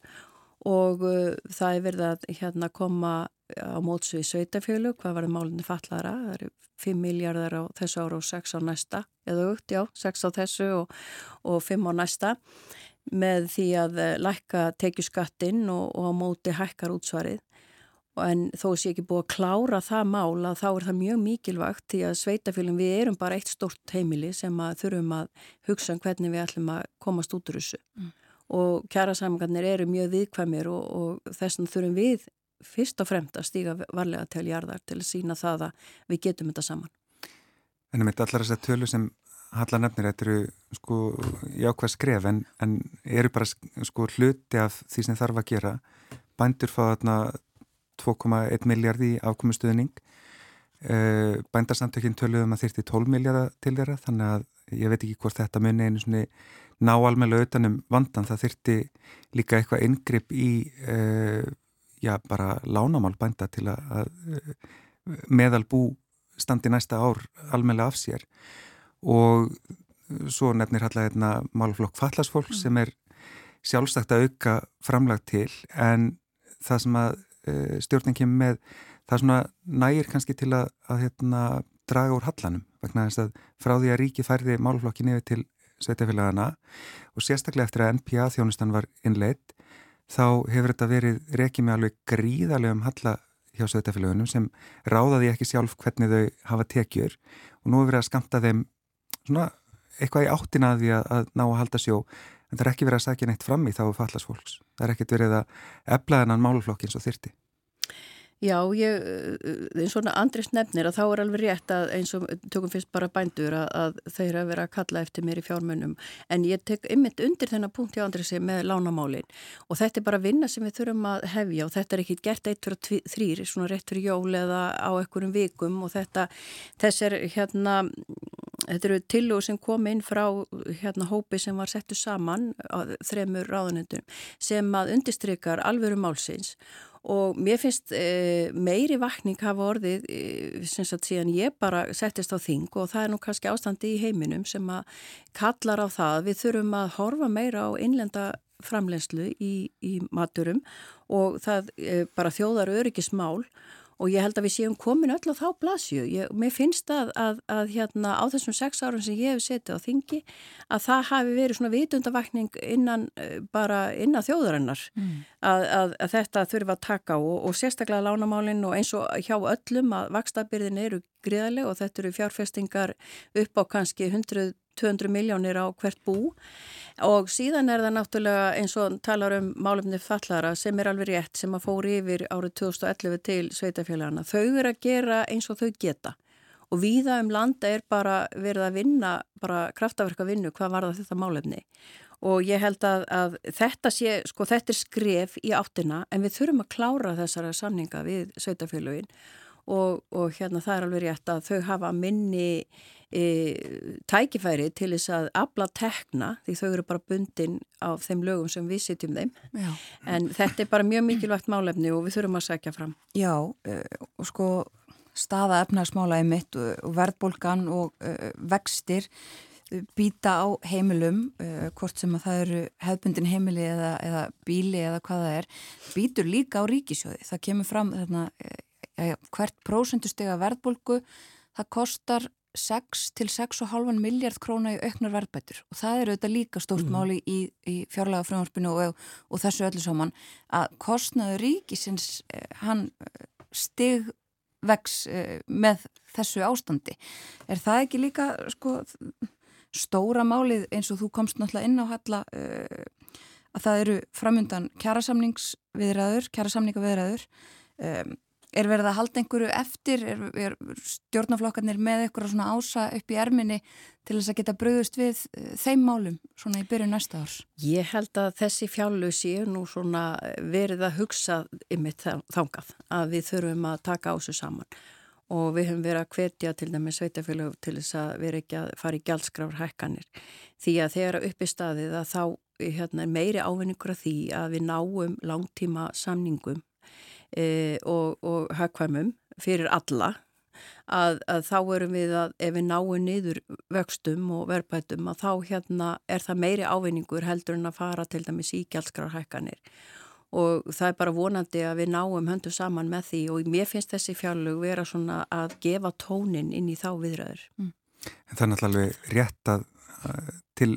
og uh, það er verið að hérna koma á móts við sveitafjölu, hvað var það málinni fallara, það eru 5 miljardar á þessu ára og 6 á næsta, eða aukt, já, 6 á þessu og, og 5 á næsta. Með því að uh, lækka tekju skattinn og, og á móti hækkar útsvarið en þó sé ekki búið að klára það mál að þá er það mjög mikilvægt því að sveitafélum við erum bara eitt stort heimili sem að þurfum að hugsa um hvernig við ætlum að komast út úr þessu mm. og kjærasamganir eru mjög viðkvæmir og, og þess vegna þurfum við fyrst og fremd að stíga varlega til jarðar til að sína það að við getum þetta saman. En um þetta allar þess að tölu sem Halla nefnir, þetta eru sko jákvæð skref en, en eru bara sko hluti af því sem þarf að gera. Bændur fá þarna 2,1 miljard í afkomustuðning. Eh, bændarsamtökinn töluðum að þyrti 12 miljardar til þeirra þannig að ég veit ekki hvort þetta muni einu svona ná almeinlega utanum vandan það þyrti líka eitthvað yngripp í uh, já bara lánamál bænda til að, að meðal bú standi næsta ár almeinlega af sér. Og svo nefnir hallega einna málflokk fallasfólk mm. sem er sjálfstakt að auka framlag til en það sem að uh, stjórnin kemur með það svona nægir kannski til að, að hérna, draga úr hallanum vegna þess að frá því að ríki færði málflokki nefið til sveitafélagana og sérstaklega eftir að NPA þjónustan var innleitt þá hefur þetta verið rekið með alveg gríðarlegum halla hjá sveitafélagunum sem ráðaði ekki sjálf hvernig þau hafa tekjur. Og nú hefur verið að skamta þeim svona eitthvað í áttina að því að, að ná að halda sjó en það er ekki verið að sagja neitt fram í þá fallast fólks. Það er ekkert verið að eflaðinan máluflokk eins og þyrti. Já, ég, eins og Andris nefnir að þá er alveg rétt að eins og tökum fyrst bara bændur að, að þeir að vera að kalla eftir mér í fjármönnum en ég tek ymmit undir þennan punkt hjá Andrisi með lánamálin og þetta er bara vinna sem við þurfum að hefja og þetta er ekki gert eitt fyrir þrýri, svona rétt fyrir jól eða á ekkurum vikum og þetta, þess er hérna Þetta eru tillögur sem kom inn frá hérna hópi sem var settu saman á þremur ráðunendum sem að undistrykar alvöru málsins. Og mér finnst e, meiri vakning hafa orðið e, sem sagt síðan ég bara settist á þing og það er nú kannski ástandi í heiminum sem að kallar á það. Við þurfum að horfa meira á innlenda framlenslu í, í maturum og það e, bara þjóðar öryggismál og ég held að við séum komin öll á þá blasju. Ég, mér finnst að, að, að hérna á þessum sex árum sem ég hef setið á þingi að það hafi verið svona vitundavakning innan eh, bara innan þjóðarinnar mm. að, að þetta þurfa að taka og, og sérstaklega lánamálinn og eins og hjá öllum að vakstabyrðin eru gríðarlega og þetta eru fjárfestingar upp á kannski 100-200 miljónir á hvert bú. Og síðan er það náttúrulega eins og talar um málefni fallara sem er alveg rétt sem að fóri yfir árið 2011 til sveitafélagana. Þau eru að gera eins og þau geta. Og viða um landa er bara verið að vinna, bara kraftaverka vinnu hvað var þetta málefni. Og ég held að, að þetta sé, sko þetta er skref í áttina en við þurfum að klára þessara sanninga við sveitafélagin og, og hérna það er alveg rétt að þau hafa minni tækifæri til þess að abla tekna því þau eru bara bundin á þeim lögum sem við sitjum þeim. Já. en þetta er bara mjög mikilvægt málefni og við þurfum að segja fram. Já, e, og sko staða efnarsmálaði mitt og verðbólgan og e, vextir býta á heimilum hvort sem að það eru hefbundin heimili eða, eða bíli eða hvað það er býtur líka á ríkisjóði það kemur fram þarna ja, hvert prósendustega verðbólgu það kostar 6 til 6,5 miljard króna í auknar verðbættur og það eru auðvitað líka stórt mm. máli í, í fjárlega frumvarpinu og, og þessu öllu saman að kostnaður ríkisins eh, hann eh, stig vex eh, með þessu ástandi. Er það ekki líka sko, stóra málið eins og þú komst náttúrulega inn á halla að það eru framundan kjærasamningsviðræður, kjærasamningaviðræður um, Er verið að halda einhverju eftir, er, er stjórnaflokkarnir með eitthvað svona ása upp í erminni til þess að geta bröðust við eh, þeim málum svona í byrju næsta árs? Ég held að þessi fjállusi er nú svona verið að hugsa ymitt þángað að við þurfum að taka ásu saman. Og við höfum verið að hvetja til dæmi sveitafélag til þess að vera ekki að fara í gjaldskrafur hækkanir. Því að þegar upp í staðið að þá hérna, meiri ávinningur að því að við náum langtíma samningum e, og, og hagkvæmum fyrir alla að, að þá erum við að ef við náum niður vöxtum og verðbætum að þá hérna er það meiri ávinningur heldur en að fara til dæmis í gjaldskrarhækkanir og það er bara vonandi að við náum höndu saman með því og mér finnst þessi fjárlug vera svona að gefa tónin inn í þá viðræður. Mm. En það er náttúrulega rétt að til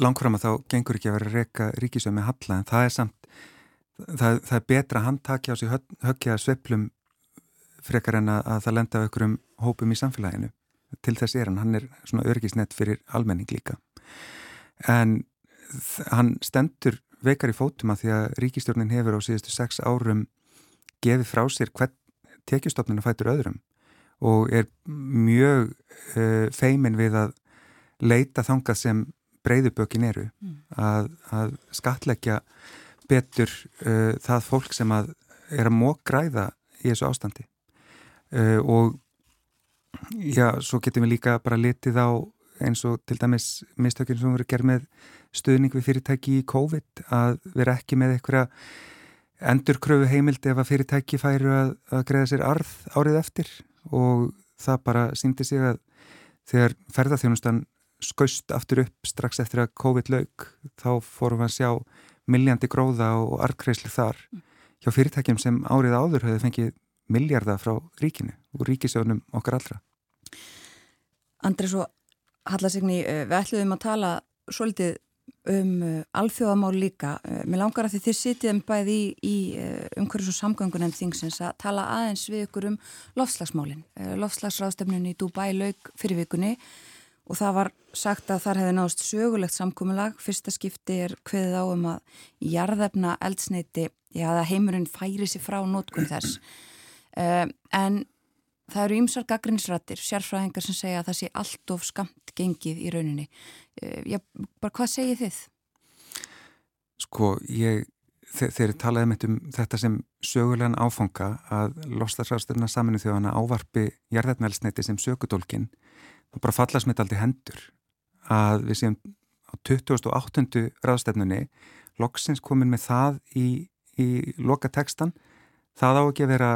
langfram að þá gengur ekki að vera reyka ríkisöð með halla en það er samt það, það er betra að hann takja á sig höggja sveplum frekar en að, að það lenda á einhverjum hópum í samfélaginu. Til þess er hann, hann er svona örgisnett fyrir almenning líka. En hann stendur veikar í fótum að því að ríkistjórnin hefur á síðustu sex árum gefið frá sér hvern tekjustofninu fætur öðrum og er mjög uh, feimin við að leita þangað sem breyðubökin eru. Mm. að, að skatleggja betur uh, það fólk sem að er að mók græða í þessu ástandi. Uh, og já, svo getum við líka bara litið á eins og til dæmis mistökjum sem voru gerð með stuðning við fyrirtæki í COVID að vera ekki með einhverja endurkröfu heimildi ef að fyrirtæki færu að, að greiða sér arð árið eftir. Og það bara síndi sig að þegar ferðarþjónustan skaust aftur upp strax eftir að COVID laug þá fórum við að sjá milljandi gróða og arkreislu þar. Mm. hjá fyrirtækjum sem árið áður höfðu fengið miljardar frá ríkinu og ríkisjónum okkar allra. Andri svo Hallasigni, eh, við ætluðum að tala svolítið um uh, alþjóðamál líka. Uh, mér langar að því þið sitjum bæði í, í umhverjus og samgöngunem þingsins að tala aðeins við ykkur um lofslagsmálinn. Lofslagsráðstefnun í Dubai laug fyrir vikunni og það var sagt að þar hefði náðust sögulegt samkominlag. Fyrsta skipti er hveðið á um að jarðefna eldsneiti, já það heimurinn færi sér frá nótkunn þess. [clears throat] En það eru ýmsar gaggrinsrættir, sérfræðingar sem segja að það sé allt of skamt gengið í rauninni. Eh, já, bara hvað segir þið? Sko, ég, þeir talaði mitt um þetta sem sögulegan áfanga að lostarsræðsturna saminu þjóðana ávarpi jarðarnælsneiti sem sökudólkin og bara fallast mitt aldrei hendur að við séum á 2008. ráðstefnunni loksins komin með það í, í loka tekstan það á ekki að vera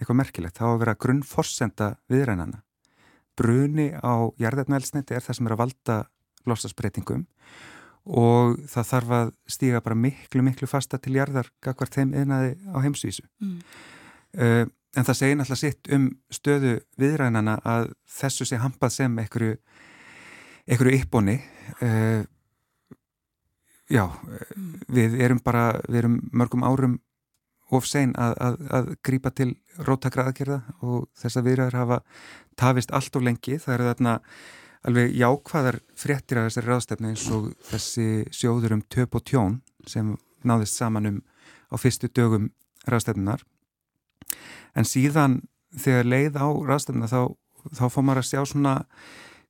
eitthvað merkilegt, það á að vera grunnforsenda viðrænana bruni á jarðarnælsneiti er það sem er að valda losasbreytingum og það þarf að stíga bara miklu, miklu fasta til jarðar gagvart þeim einaði á heimsvísu. Mm. Uh, en það segir náttúrulega sitt um stöðu viðrænana að þessu sé hampað sem einhverju, einhverju yppbóni. Uh, já, við erum bara, við erum mörgum árum of sein að, að, að grípa til róttakra aðgerða og þess að viðræður hafa tafist allt of lengi. Það eru þarna alveg jákvæðar fréttir af þessari ráðstefni eins og þessi sjóður um töp og tjón sem náðist saman um á fyrstu dögum ráðstefnunar en síðan þegar leið á ráðstefnuna þá, þá fór maður að sjá svona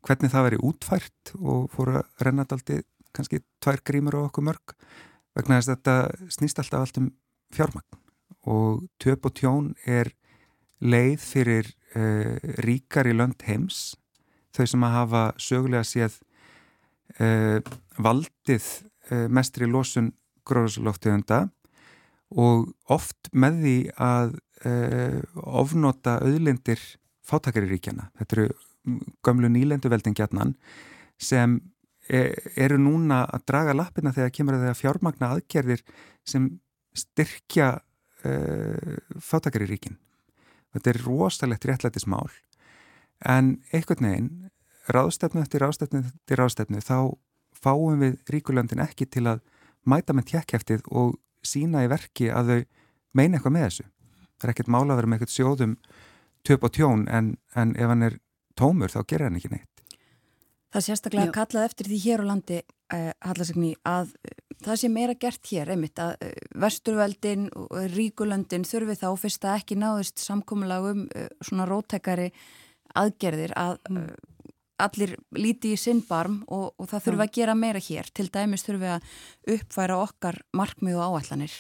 hvernig það veri útfært og fór að renna alltaf kannski tvær grímur á okkur mörg vegna þess að þetta snýst alltaf allt um fjármagn. Og töp og tjón er leið fyrir uh, ríkar í lönd heims þau sem að hafa sögulega séð uh, valdið uh, mestri losun gróðslóftegunda og oft með því að ofnota auðlindir fátakaríríkjana. Þetta eru gömlu nýlendu veldingjarnan sem e, eru núna að draga lappina þegar kemur að það að fjármagna aðgerðir sem styrkja fátakaríríkin. Þetta er rosalegt réttlætismál en einhvern veginn ráðstefnu eftir ráðstefnu eftir ráðstefnu þá fáum við ríkulöndin ekki til að mæta með tjekkheftið og sína í verki að þau meina eitthvað með þessu. Það er ekkert mála að vera með eitthvað sjóðum töp og tjón en, en ef hann er tómur þá gerir hann ekki neitt. Það sérstaklega Já. kallað eftir því hér á landi eh, Hallasegni að eh, það sé meira gert hér einmitt að eh, vesturveldin og ríkulöndin þurfi þá fyrst að ekki náðist samkómulagum svona rótækari aðgerðir að mm. Allir líti í sinnbarm og, og það þurfa að gera meira hér. Til dæmis þurfum við að uppfæra okkar markmið og áallanir.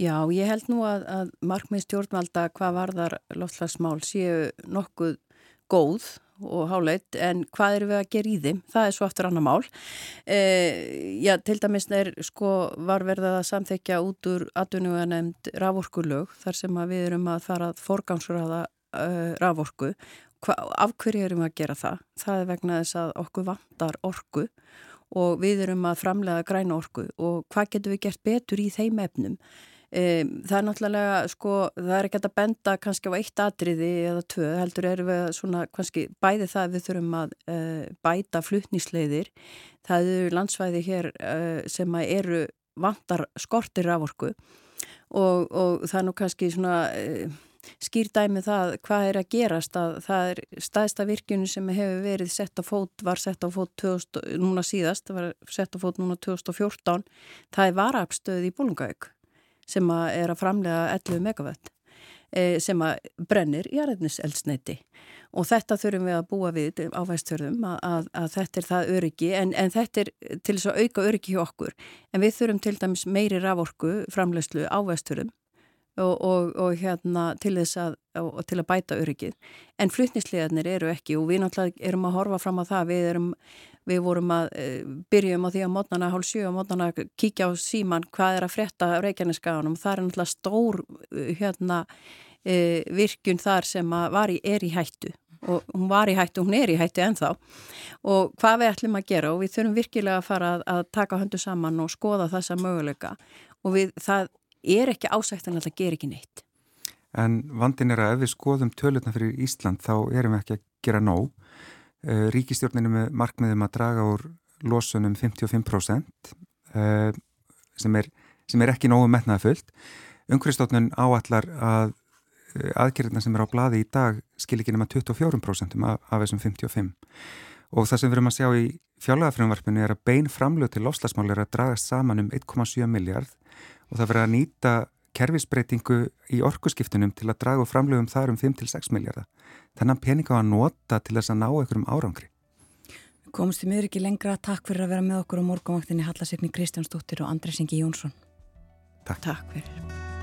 Já, ég held nú að, að markmið stjórnvalda hvað varðar loftslagsmál séu nokkuð góð og háleit en hvað eru við að gera í þeim það er svo aftur annar mál e, já, til dæmis er sko var verða að samþekja út úr atvinnuga nefnd raforkulög þar sem að við erum að fara að forgangsraða uh, raforku hva, af hverju erum við að gera það? Það er vegna þess að okkur vantar orku og við erum að framlega græna orku og hvað getur við gert betur í þeim efnum? Um, það er náttúrulega, sko, það er ekki að benda kannski á eitt atriði eða tvö, heldur erum við svona, kannski bæði það við þurfum að uh, bæta flutnísleiðir. Það eru landsvæði hér uh, sem eru vantar skortir af orku og, og það er nú kannski svona... Uh, skýrdæmi það hvað er að gerast að það er staðista virkjunu sem hefur verið sett á fót, var sett á fót 2000, núna síðast, var sett á fót núna 2014, það er varapstöð í Bólungauk sem að er að framlega 11 megawatt e, sem að brennir í aðræðniseldsneiti og þetta þurfum við að búa við á væstfjörðum að, að, að þetta er það öryggi en, en þetta er til þess að auka öryggi hjá okkur. En við þurfum til dæmis meiri raforku framlegslu á væstfjörðum og, og, og hérna til þess að, og, til að bæta öryggið. En flutnislegarnir eru ekki og við náttúrulega erum að horfa fram á það, við erum, við vorum að e, byrjum á því að mótnana hálf sjö og mótnana kíkja á síman hvað er að fretta á Reykjaneskaganum. Það er náttúrulega stór hérna e, virkun þar sem var í, er í hættu og hún var í hættu, hún er í hættu ennþá og hvað við ætlum að gera og við þurfum virkilega að fara að, að taka höndu saman og skoða þessa möguleika og við, það er ekki ásæktanlega að gera ekki neitt. En vandin er að ef við skoðum tölutna fyrir Ísland þá erum við ekki að gera nóg. Eh, ríkistjórninu með markmiðum að draga úr losunum 55% eh, sem er, sem er ekki nógu metnaða fullt. Unguristofnun áallar að eh, aðgerðina sem er á bladi í dag skil ekki nema 24% af, af þessum 55%. Og það sem við erum að sjá í fjárlagafröðunvarpinu er að bein framlög til lofslagsmál er að draga saman um 1,7 miljard og það verður að nýta kerfisbreytingu í orkuskiptunum til að draga framlögum þar um 5-6 miljardar. Þannig að peninga var að nota til þess að ná einhverjum árangri. Komst í miður ekki lengra. Takk fyrir að vera með okkur á morgunvaktinni Hallasegni Kristjánsdóttir og Andrés Ingi Jónsson. Takk. Takk fyrir.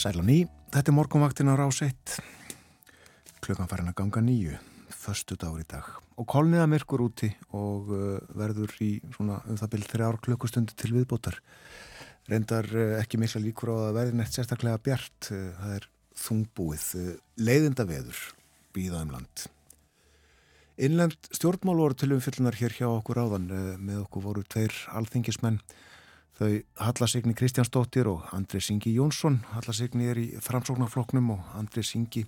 Sæl og ný, þetta er morgunvaktin á rás 1. Klukkan farin að ganga nýju, förstu dagur í dag. Og kolniða myrkur úti og uh, verður í svona um það byrjum þrjár klukkustundu til viðbótar. Reyndar uh, ekki mikla líkur á að verði neitt sérstaklega bjart. Uh, það er þungbúið, leiðinda veður, býðaðum land. Innlend stjórnmál voru til umfyllunar hér hjá okkur áðan. Með okkur voru tveir alþingismenn Þau Hallasigni Kristjánsdóttir og Andri Singi Jónsson. Hallasigni er í framsóknarfloknum og Andri Singi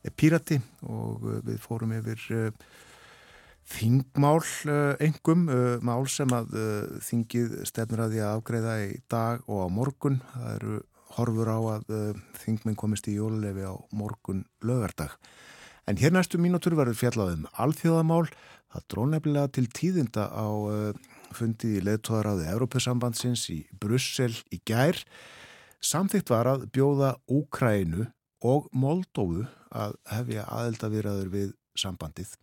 er pírati og uh, við fórum yfir uh, þingmál engum, uh, mál sem að þingið stefnir að því að afgreða í dag og á morgun. Það eru horfur á að þingminn komist í jólulefi á morgun lögardag. En hér næstu mínútur verður fjallaðum alþjóðamál. Það dró nefnilega til tíðinda á fundið í leðtóðaráði Európusambandsins í Brussel í gær. Samþygt var að bjóða Úkrænu og Moldófu að hefja aðeldavirðaður við sambandið.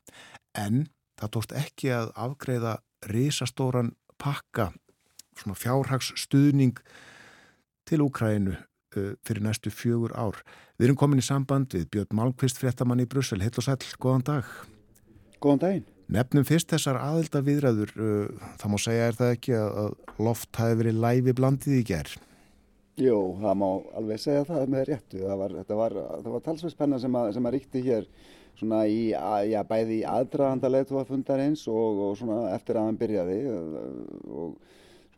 En það tókst ekki að afgreða risastóran pakka, svona fjárhagsstuðning til Úkrænu uh, fyrir næstu fjögur ár. Við erum komin í samband við Björn Malmqvist fréttamann í Brussel. Hitt og sæl, góðan dag. Góðan daginn. Nefnum fyrst þessar aðelda viðræður, uh, það má segja er það ekki að loft hafi verið læfi blandið í gerð? Jú, það má alveg segja það með réttu. Það var, var, var talsveitspenna sem, sem að ríkti hér svona í, að, já, bæði í aðdraðanda leðtóafundarins og, og svona eftir að hann byrjaði og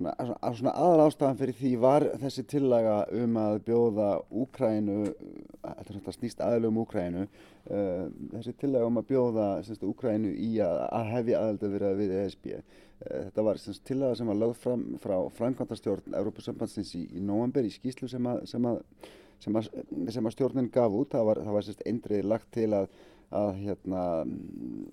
svona, svona aðal ástafan fyrir því var þessi tillaga um að bjóða Úkrænu, þetta er svona snýst aðlum Úkrænu, uh, þessi tillaga um að bjóða semst, Úkrænu í að, að hefja aðalda við ESB. Uh, þetta var semst, tillaga sem var lögð fram frá framkvæmtastjórn Európa-sambandsins í, í november í skýslu sem að, sem að, sem að stjórnin gaf út. Það var, það var semst, eindrið lagt til að að, hérna,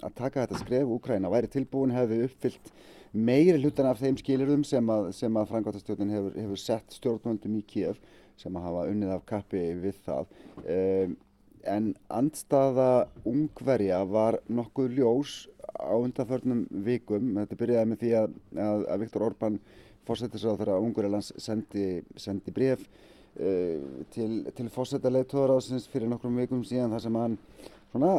að taka þetta skref Úkræna væri tilbúin, hefði uppfyllt meiri hlutan af þeim skilirðum sem að, að frangvátastjórnin hefur, hefur sett stjórnvöldum í Kíöf sem að hafa unnið af kappi við það. Um, en andstaða ungverja var nokkuð ljós á undanförnum vikum. Þetta byrjaði með því að, að, Viktor Orbán fórsetisráð þegar Ungverjalands sendi, sendi bref uh, til, til fórsetaleituðaráðsins fyrir nokkrum vikum síðan þar sem hann svona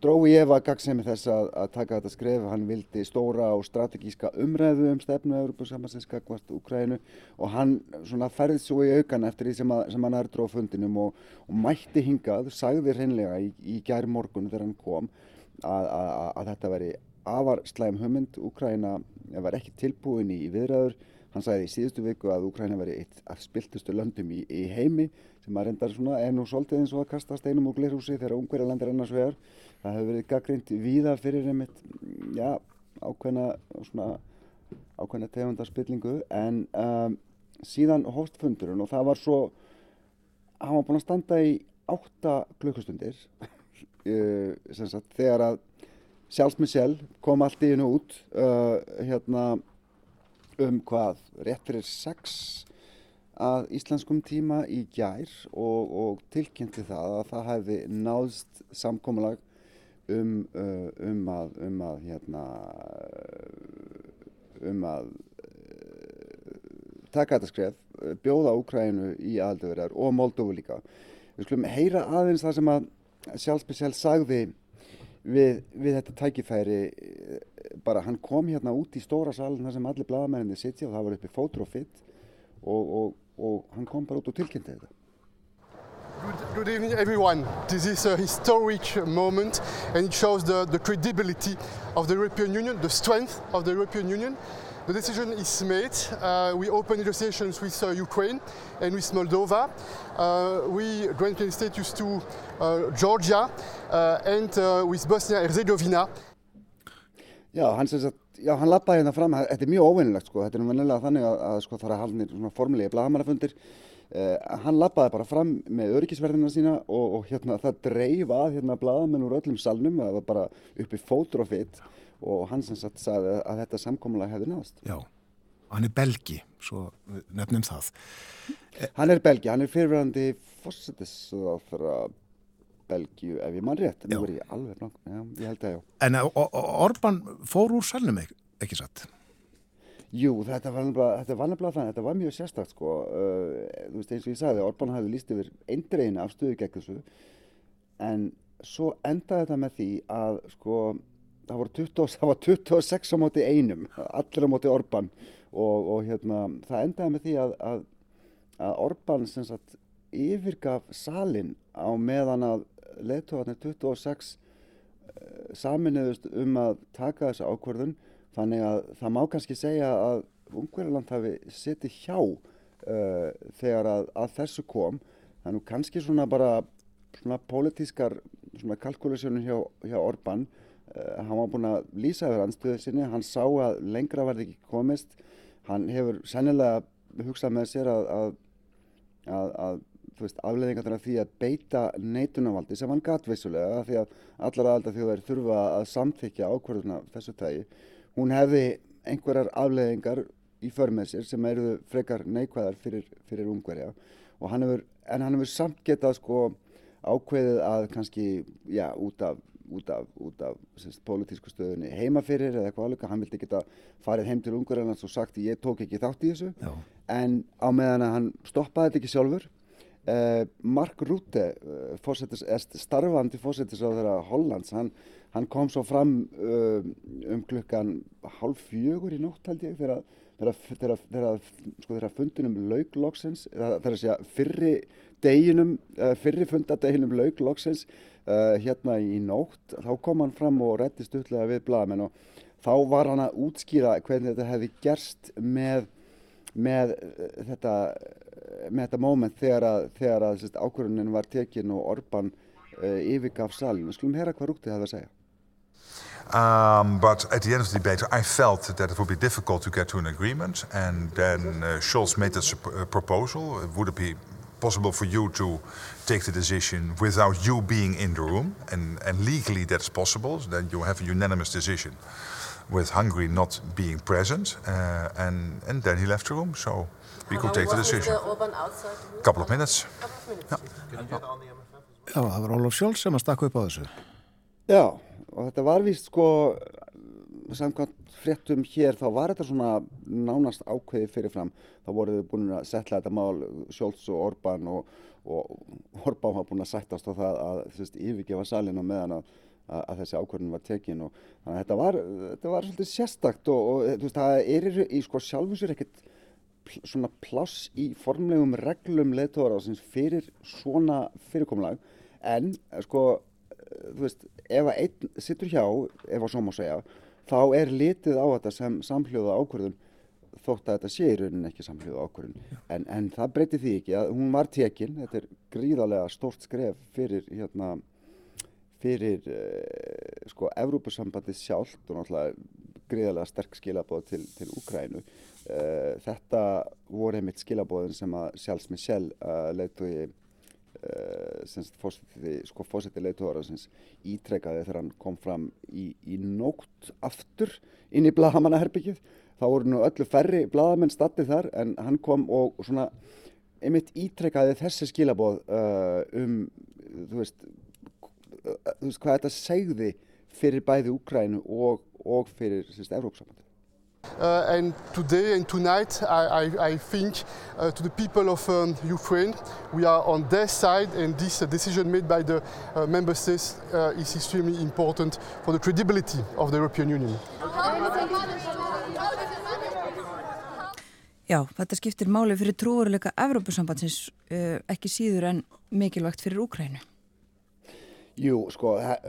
drói Eva Gagsemi þess að, að taka þetta skref, hann vildi stóra og strategíska umræðu um stefnu Európa-Samansins gagvart Ukrænu og hann svona færði svo í aukan eftir því sem, að, sem hann er dróð fundinum og, og mætti hingað, sagði hreinlega í, í gæri morgun þegar hann kom að, að, að þetta veri afar slæm hugmynd, Ukræna var ekki tilbúin í viðræður Hann sagði í síðustu viku að Úkræna veri eitt af spiltustu löndum í, í heimi sem að reyndar svona er nú svolítið eins og að kasta steinum og glirhúsi þegar ungverðarland er annars vegar. Það hefur verið gaggrind víða fyrir einmitt, já, ákveðna, svona, ákveðna tegundarspillingu en um, síðan hóstfundurinn og það var svo, hann var búin að standa í átta klukkustundir [laughs] uh, sagt, þegar að sjálfsmið sjálf kom allt í hennu út uh, hérna um hvað rétt fyrir sex að íslenskum tíma í gær og, og tilkynnti það að það hefði náðst samkómulag um, uh, um að, um að, hérna, um að uh, taka þetta skref, bjóða Úkrænu í aðaldaverðar og Moldófu líka. Við skulum heyra aðeins það sem að sjálfspeciál sagði við, við þetta tækifæri bara hann kom hérna út í stóra salin þar sem allir bladamenninni sitja og það var uppi fótur og fitt og, og, og hann kom bara út og tilkynnti þetta. Good, good evening everyone. This is a historic moment and it shows the, the credibility of the European Union, the strength of the European Union. The decision is made. Uh, we open negotiations with uh, Ukraine and with Moldova. Uh, we granted status to uh, Georgia uh, and uh, with Bosnia-Herzegovina. Já, hann, sagt, já, hann lappaði hérna fram, þetta er mjög óvinnilegt sko, þetta er nú þannig að, að sko, fara að halda svona formulegi blagamannafundir. Uh, hann lappaði bara fram með öryggisverðina sína og, og hérna það dreif að hérna bladamenn úr öllum salnum, það var bara uppi fótur og hann sem sagt sagði að þetta samkomulega hefði náðast. Já, hann er belgi, svo nefnum það. Hann er belgi, hann er fyrirverandi fórsættisráþara Belgíu ef ég mann rétt, nú er ég alveg blank, já, ég held að já. En Orban fór úr salnum ekki, ekki satt? Jú, þetta var nefnilega þannig, þetta var mjög sérstakt sko, uh, þú veist eins og ég sagði, Orban hafði líst yfir eindreina af stöðu gegn þessu, en svo endaði þetta með því að sko, það, 20, [laughs] það var 26 á móti einum, allir á móti Orban. Og, og hérna, það endaði með því að, að, að Orban sem sagt yfirgaf salin á meðan að leðtóðarnir 26 saminuðust um að taka þessu ákvörðun. Þannig að það má kannski segja að Ungverðarland hafi setið hjá uh, þegar að, að þessu kom. Þannig kannski svona bara svona pólitískar svona kalkulasjónun hjá, hjá Orban hann var búin að lýsa yfir anstöðu sinni hann sá að lengra var ekki komist hann hefur sennilega hugsað með sér að, að, að, að afleðingarnar af því að beita neitunarvaldi sem hann gatt vissulega því að allar aðalda þjóðar þurfa að samþykja ákvörðuna þessu tægi. Hún hefði einhverjar afleðingar í förmið sér sem eru frekar neikvæðar fyrir, fyrir ungverja hann hefur, en hann hefur samt getað sko ákveðið að kannski, já, út af út af, út af semst, pólitísku stöðunni heima fyrir eða eitthvað alveg, hann vildi geta farið heim til Ungverðarlands og sagt ég tók ekki þátt í þessu Já. en á meðan að hann stoppaði þetta ekki sjálfur Uh, Mark Rutte, uh, starfandi fósættisráður Hollands, hann, hann kom svo fram uh, um klukkan hálf fjögur í nótt held ég þegar, þegar, þegar, sko, þegar fundinum laugloksins, að segja fyrri deginum, fyrri fundadeginum laugloksins hérna í nótt, þá kom hann fram og réttist utlega við blaðmenn og þá var hann að útskýra hvernig þetta hefði gerst með, með þetta með þetta móment þegar að, þegar að sérst, ákvörðunin var tekin og Orban uh, yfirgaf salin. Skulum hera hvað Rúktið hefði að segja. Um, but at the end of the debate, I felt that it would be difficult to get to an agreement. And then uh, Scholz made this uh, proposal. Would it be possible for you to take the decision without you being in the room? And, and legally, that's possible. So then you have a unanimous decision with Hungary not being present. Uh, and, and then he left the room. So we could take the decision. A couple of minutes. Já. Já, það var Ólaf Sjóls sem að stakka upp á þessu. Já, og þetta var vist sko, samkvæmt fréttum hér, þá var þetta svona nánast ákveði fyrirfram. Þá voru þau búin að setla þetta mál Sjóls og Orban og, og Orban var búin að sættast á það að þvist, yfirgefa salin á meðan að, að, að þessi ákvörðin var tekin og þannig að þetta var, þetta var svolítið sérstakt og, og veist, það er í sko sjálfusur ekkert svona pláss í formlegum reglum leðtóðaráðsins fyrir svona fyrirkomlag en sko þú veist ef að einn sittur hjá ef að svo má segja þá er litið á þetta sem samhljóða ákvörðun þótt að þetta sé í rauninni ekki samhljóða ákvörðun. En, en það breyti því ekki að hún var tekinn þetta er gríðarlega stórt skref fyrir hérna fyrir uh, sko Evrópusambandi sjálft og náttúrulega gríðarlega sterk skilabóð til, til Úkrænu Uh, þetta voru einmitt skilabóðin sem að Sjálfs Michel uh, leiðtói uh, fósetti sko, leiðtóðara ítrekkaði þegar hann kom fram í, í nótt aftur inn í Bladamannaherbyggið þá voru nú öllu færri Bladamenn statið þar en hann kom og svona einmitt ítrekkaði þessi skilaboð uh, um, þú veist, þú veist, hvað þetta segði fyrir bæði Úkrænu og, og fyrir. Uh, and today and tonight, I, I, I think uh, to the people of um, Ukraine, we are on their side, and this uh, decision made by the uh, member states uh, is extremely important for the credibility of the European Union. Já, þetta skiptir máli fyrir trúveruleika Evrópusambandsins uh, ekki síður en mikilvægt fyrir Úkrænu. Jú, sko, það,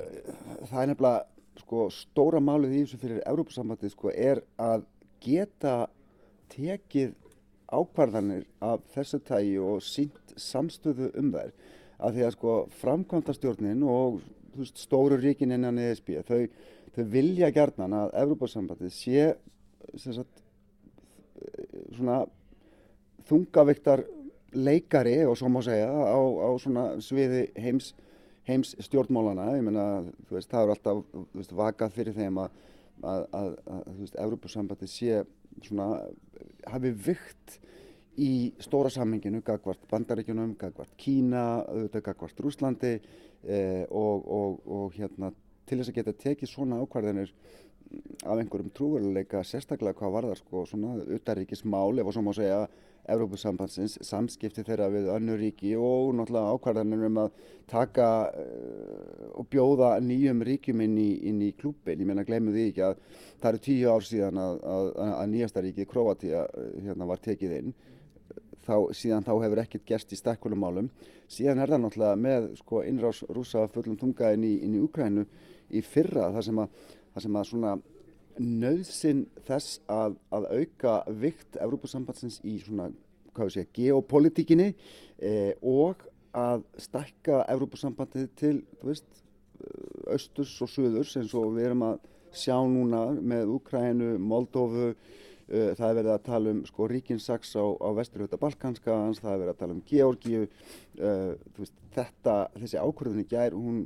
það er nefnilega sko, stóra málið í þessu fyrir Evrópusambandið sko, er að geta tekið ákvarðanir af þessu tægi og sínt samstöðu um þær. Af því að sko, framkvæmtastjórnin og veist, stóru ríkin innan ESB, þau, þau vilja gerðnan að Evrópusambandið sé sagt, svona þungaviktar leikari og svo má segja á, á svona sviði heims, heims stjórnmálana ég menna, þú veist, það er alltaf veist, vakað fyrir þeim að að, að, að þú veist, Evrópussambandi sé svona, hafi vikt í stóra samminginu gagvart Bandaríkjunum, gagvart Kína auðvitað gagvart Rúslandi eh, og, og, og hérna til þess að geta tekið svona ákvarðinir af einhverjum trúveruleika sérstaklega hvað var það sko svona utaríkismál ef og svo má segja Evrópusambandsins samskipti þeirra við önnu ríki og náttúrulega ákvarðanir um að taka uh, og bjóða nýjum ríkjum inn í, inn í klúpin, ég meina glemum því ekki að það eru tíu ár síðan að, að, að nýjasta ríki, Kroatia, hérna var tekið inn. Þá, síðan þá hefur ekkert gerst í stakkulumálum síðan er það náttúrulega með sko innrás rúsa fullum tunga inn í, í Ukrænu í fyrra þar sem að það sem að svona nöðsinn þess að, að auka vikt Evrópusambandsins í svona, hvað við segja, geopolitíkinni eh, og að stakka Evrópusambandið til, þú veist, austurs og söðurs eins og við erum að sjá núna með Úkrænu, Moldófu, uh, það er verið að tala um sko ríkinsaks á, á vesturhjóta Balkanskans, það er verið að tala um Georgíu, uh, veist, þetta, þessi ákvörðunni gær, hún,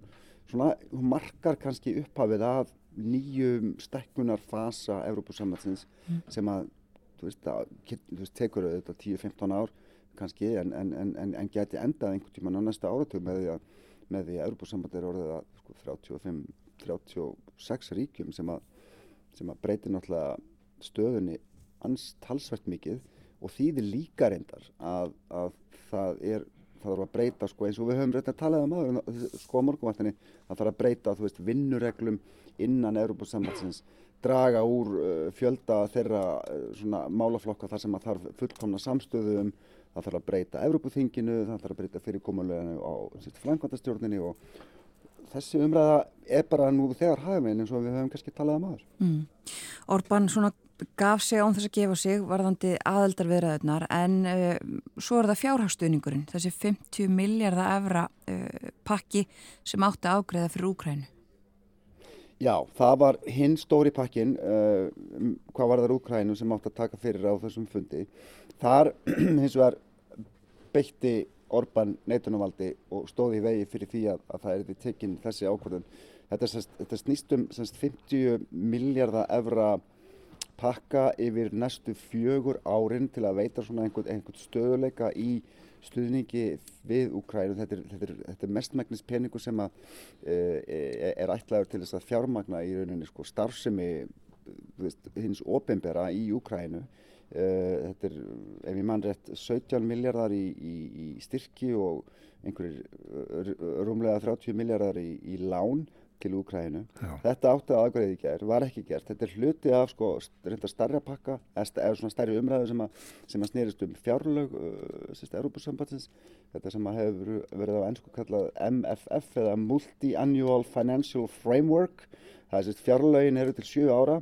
svona, hún markar kannski upphafið að nýjum stekkunarfasa Evrópusamhansins mm. sem að, þú veist, að, þú veist tekur auðvitað 10-15 ár kannski en, en, en, en geti endað einhvern tíman á næsta áratug með því að, með því að Evrópusamband er orðið að sko, 35-36 ríkjum sem að, sem að breytir náttúrulega stöðunni anstalsvert mikið og þýðir líka reyndar að, að það er það þarf að breyta sko eins og við höfum reynd að tala um aður sko morgunvartinni það þarf að breyta veist vinnureglum innan Európa-samhaldsins draga úr uh, fjölda þeirra uh, svona málaflokka þar sem að þarf fullkomna samstöðu um það þarf að breyta Európa-þinginu, það þarf að breyta fyrirkomuleginu á flankvandastjórnini og þessi umræða er bara nú þegar hafinn eins og við höfum kannski talað um aður. Mm. Orban svona gaf sig án þess að gefa sig varðandi aðeldarviðræðunar en uh, svo er það fjárhagstuðningurinn, þessi 50 miljardar efra uh, pakki sem átti að ágreða fyrir Úkrænu. Já, það var hinn stóri pakkin, uh, hvað var það Úkrænu sem átti að taka fyrir á þessum fundi. Þar [clears throat] hins vegar beitti Orban neitunumvaldi og stóði í vegi fyrir því að, að það er tekinn þessi ákvörðun. Þetta, þetta snýstum 50 miljardar efra pakka yfir næstu fjögur árin til að veita svona einhvern, einhvern stöðuleika í stuðningi við Úkrænu. Þetta er, þetta er, þetta er mestmægnis peningu sem að, e, er ætlaður til þess að fjármagna í rauninni sko, starfsemi hins ofinbera í Úkrænu. Uh, þetta er, ef ég mann rétt, 17 miljardar í, í, í styrki og einhverjir rúmlega 30 miljardar í, í lán til Úkrænu. Þetta átti aðgræði gerð, var ekki gert. Þetta er hluti af sko, reynda starra pakka, eða svona starri umræðu sem að, sem að snýrist um fjárlög, uh, sérst, Európa-sambatsins. Þetta sem að hefur verið á ennsku kallað MFF eða Multi-Annual Financial Framework. Það er sérst, fjárlögin eru til 7 ára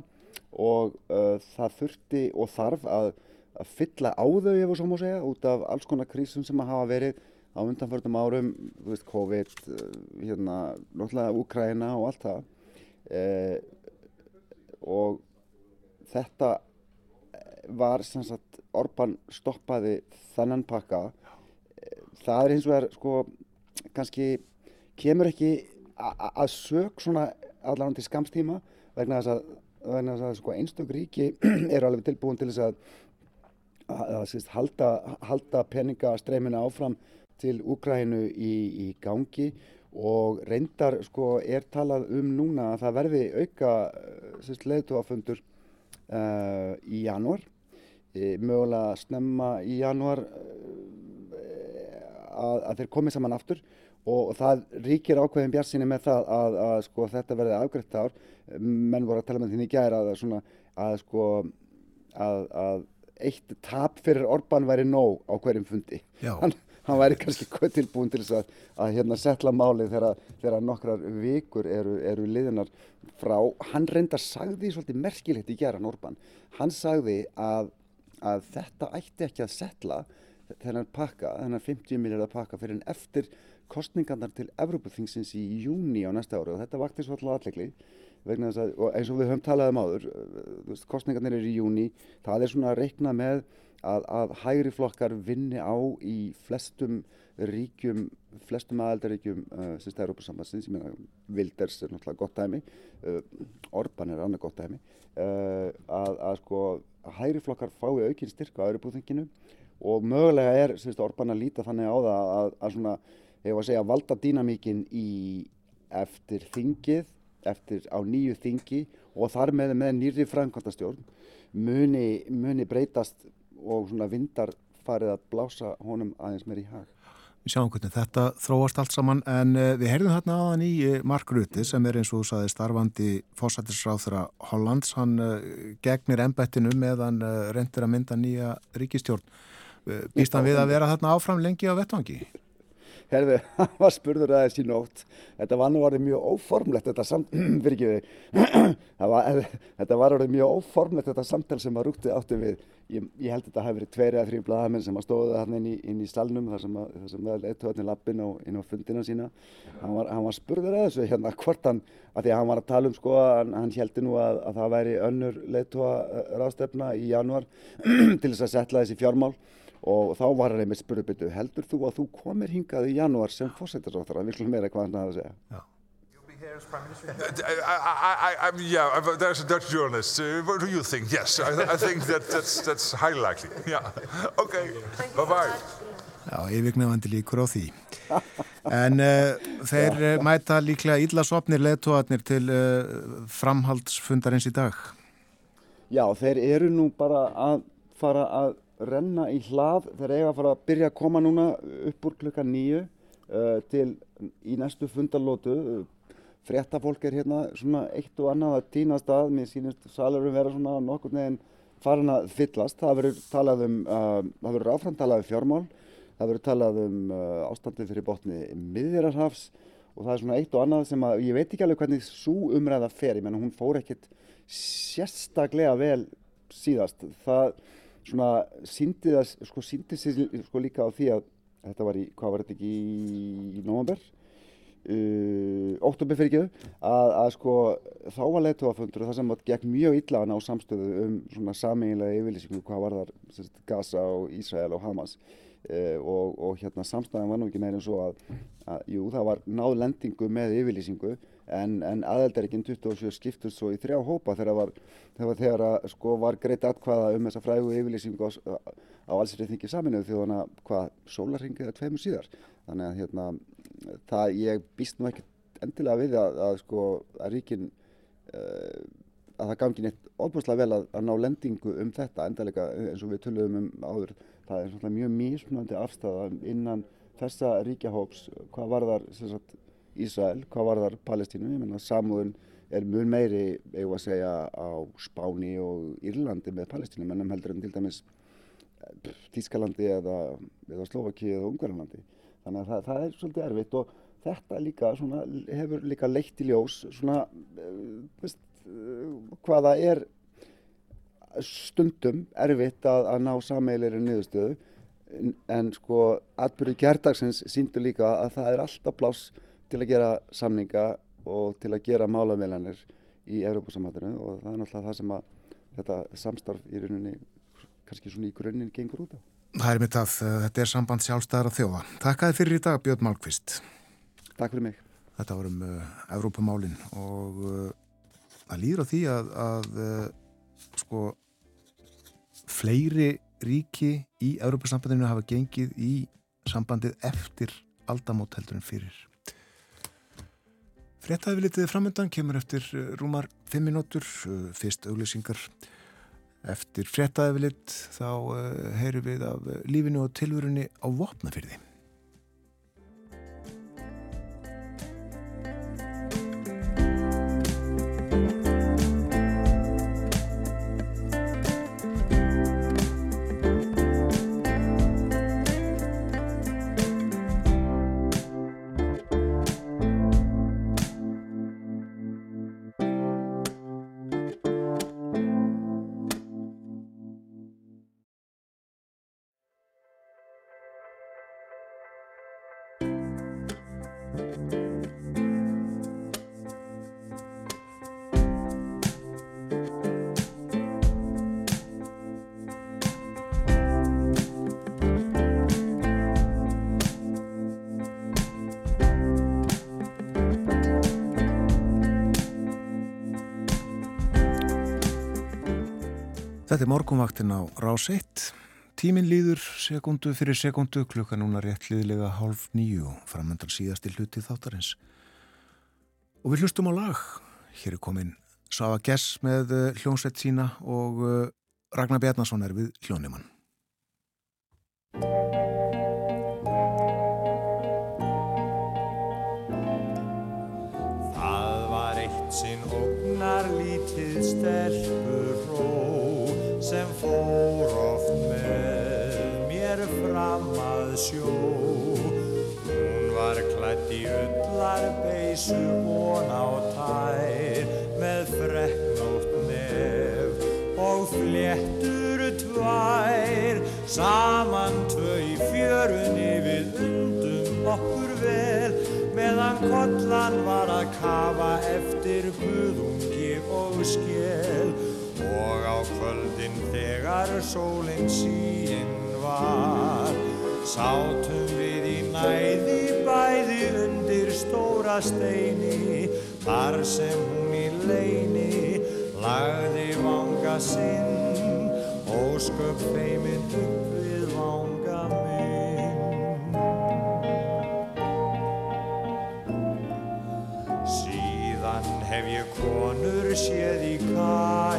og uh, það þurfti og þarf að, að fylla á þau ef og svo má segja út af alls konar krísum sem að hafa verið á undanförnum árum, veist, COVID, uh, hérna, náttúrulega Úkraina og allt það eh, og þetta var sem sagt Orban stoppaði þennan pakka. Það er eins og er sko kannski kemur ekki að sög svona allan til skamstíma vegna þess að þannig að sko, einstök ríki [clears throat] eru alveg tilbúin til þess að að, að halda, halda peningastreymina áfram til Úgrænu í, í gangi og reyndar sko er talað um núna að það verði auka leðtóafundur uh, í janúar. E, mögulega snemma í janúar að, að þeir komið saman aftur. Og það ríkir ákveðin bjarsinni með það að, að sko, þetta verði afgriðt ár. Menn voru að tala með því í gæra að, svona, að sko að eitt tap fyrir Orban væri nóg á hverjum fundi. Hann, hann væri kannski [laughs] tilbúin til þess að, að hérna setla máli þegar, nokkrar vikur eru, eru liðinar frá. Hann reyndar sagði svolítið merkilegt í gæran Orban hann sagði að, að þetta ætti ekki að setla þennan pakka, þennan 50 miljardar pakka fyrir en eftir kostningarnar til Evrópaþingsins í júni á næsta ári. Og þetta vakti svolítið aðlegli vegna þess að, eins og við höfum talað um áður kostningarnir eru í júni það er svona að reikna með að, að hægri flokkar vinni á í flestum ríkjum flestum aðeldaríkjum uh, sérst Európa-sambassins, ég meina Wilders er náttúrulega gott dæmi uh, Orban er annað gott dæmi uh, að, að sko hægri flokkar fái aukinn styrk á Európa-þinginu og mögulega er sérst Orban að líta þannig á það að, að svona hefur að segja valda dýnamíkin í eftir þingið, eftir á nýju þingi og þar með, með nýri framkvæmtastjórn muni, muni breytast og svona vindar farið að blása honum aðeins meir í hag. Við sjáum hvernig þetta þróast allt saman en uh, við heyrðum þarna aðan í uh, Mark Rutte sem er eins og þú saði starfandi fósættisráþura Hollands, hann uh, gegnir ennbættinu meðan reyndir að mynda nýja ríkistjórn. Býst hann við að vera þarna áfram lengi á vettvangi? Herðu, [laughs] hann var spurður aðeins í nótt. Þetta var nú orðið mjög óformlegt þetta samt, [clears throat] fyrir [clears throat] var, [clears throat] þetta var orðið mjög óformlegt þetta samtal sem að rútti átti við. Ég, ég held að þetta hafi verið tveiri eða þrjú blaðamenn sem að stóða hann inn í, inn í salnum þar sem að, að leittóðin lappin inn á fundina sína. Hann var, hann var spurður að þessu hérna hvort hann, að því að hann var að tala um sko hann, hann heldur nú að, að það væri önnur leittóa ráðstefna í januar til þess að setla þessi fjármál og þá var hann einmitt spurðbyttu heldur þú að þú komir hingað í janúar sem fósættisóttar að vikla meira hvað hann að segja Já. I, I, I, yeah, there's a Dutch journalist. Uh, what do you think? Yes, I, think that, that's, that's highly likely. Yeah. [laughs] Okay, bye bye. Já, yfirgnefandi líkur á því. En uh, þeir uh, mæta líklega íllasopnir leðtóatnir til uh, framhaldsfundarins í dag? Já, þeir eru nú bara að fara að renna í hlað þegar eiga að fara að byrja að koma núna upp úr klukka nýju uh, til í næstu fundarlótu fréttafólk er hérna svona eitt og annað að týna stað. Mér sínist salurum vera svona nokkur neginn farin að fyllast. Það verður talað um uh, það verður áfram talað um fjármál. Það verður talað um uh, ástandið fyrir botni miðjararhafs og það er svona eitt og annað sem að ég veit ekki alveg hvernig svo umræða fer, ég menna hún fór ekkert sérstaklega vel síðast. Það svona síndi það sko síndi sér sko líka á því að þetta var í, hvað var þetta ekki í nógambur uh, óttubur fyrir ekki að, að sko þá var leittóafundur og það sem gegn mjög illa að ná samstöðu um svona sameinlega yfirlýsingu hvað var þar sérst, Gaza og Ísrael og Hamas. Uh, og, og hérna samstæðan var nú ekki meira en svo að, að jú það var náð lendingu með yfirlýsingu en, en aðeldarikinn 27 skiptust svo í þrjá hópa þegar var, þegar, að, sko, var greitt atkvaða um þessa frægu yfirlýsingu á, á allsriðþingi saminuð þjóðana hvað sólarringið er tveimur síðar. Þannig að hérna, það ég býst nú ekki endilega við að, að, sko, að ríkin uh, að það gangi neitt óbúslega vel að, að ná lendingu um þetta endalega eins og við töluðum um áður. Það er svona mjög mísmunandi afstæða innan þessa ríkjahóps hvað var þar sagt, Ísrael, hvað var þar Palestínu, ég menna samúðun er mjög meiri, eigum að segja, á Spáni og Írlandi með Palestínu, mennum heldur en til dæmis eh, Tískalandi eða, eða Slovaki eða Ungarlandi. Þannig að það, það er svolítið erfitt og þetta líka svona, hefur líka leitt í ljós svona, eh, veist, eh, hvaða er stundum erfitt að, að ná sameilir en niðurstöðu en sko atbyrðu kjartagsins síndu líka að það er alltaf pláss til að gera samninga og til að gera málameilanir í Európa-samhættinu og það er náttúrulega það sem að þetta samstarf í rauninni kannski svona í grunninn gengur út á. Það er mitt að uh, þetta er samband sjálfstæðar að þjóða. Takk að þið fyrir í dag Björn Málkvist. Takk fyrir mig. Þetta vorum uh, Európa-málin og uh, það líður á því að, að uh, sko fleiri ríki í Európa-sambandinu hafa gengið í sambandið eftir aldamót heldur en fyrir. Frettæfi litið framöndan kemur eftir eh, rúmar 5 minútur, eh, fyrst auglýsingar. Eftir frettæfi lit þá uh, heyrum við af lífinu og tilvörunni á vopnafyrði. Þetta er morgunvaktin á rás 1. Tímin líður sekundu fyrir sekundu, klukka núna rétt liðlega hálf nýju framöndan síðast í hluti þáttarins. Og við hlustum á lag. Hér er komin Sava Gess með eh, hljónsveit sína og eh, Ragnar Bjarnason er við hljónimann. Að sjó. Hún var klætt í öllar beisu von á tær með freknótt nef og flettur tvær. Saman tvö í fjörunni við undum okkur vel meðan kollan var að kafa eftir buðungi og skell og á kvöldin þegar sólinn síinn var sátum við í næði bæði undir stóra steini þar sem hún í leini lagði vanga sinn. Og sköp feiminn upp við vanga minn. Síðan hef ég konur séð í Kæró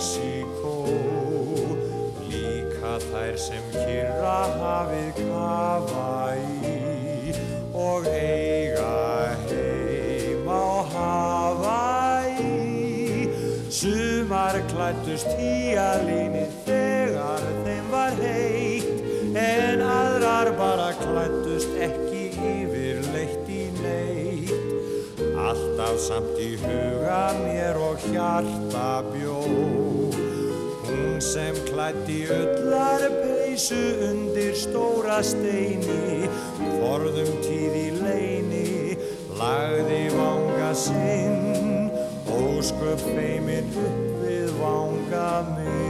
Mexíkó líka þær sem kyrra hafið kafa í og eiga heim á Hawaii sumar klættust í alíni þegar þeim var heitt en aðrar bara klættust ekki yfirleitt í neitt. Alltaf samt í huga mér og hjarta sem klætti öllar peysu undir stóra steini forðum tíð í leini lagði vanga sinn ósköp feiminn upp við vanga minn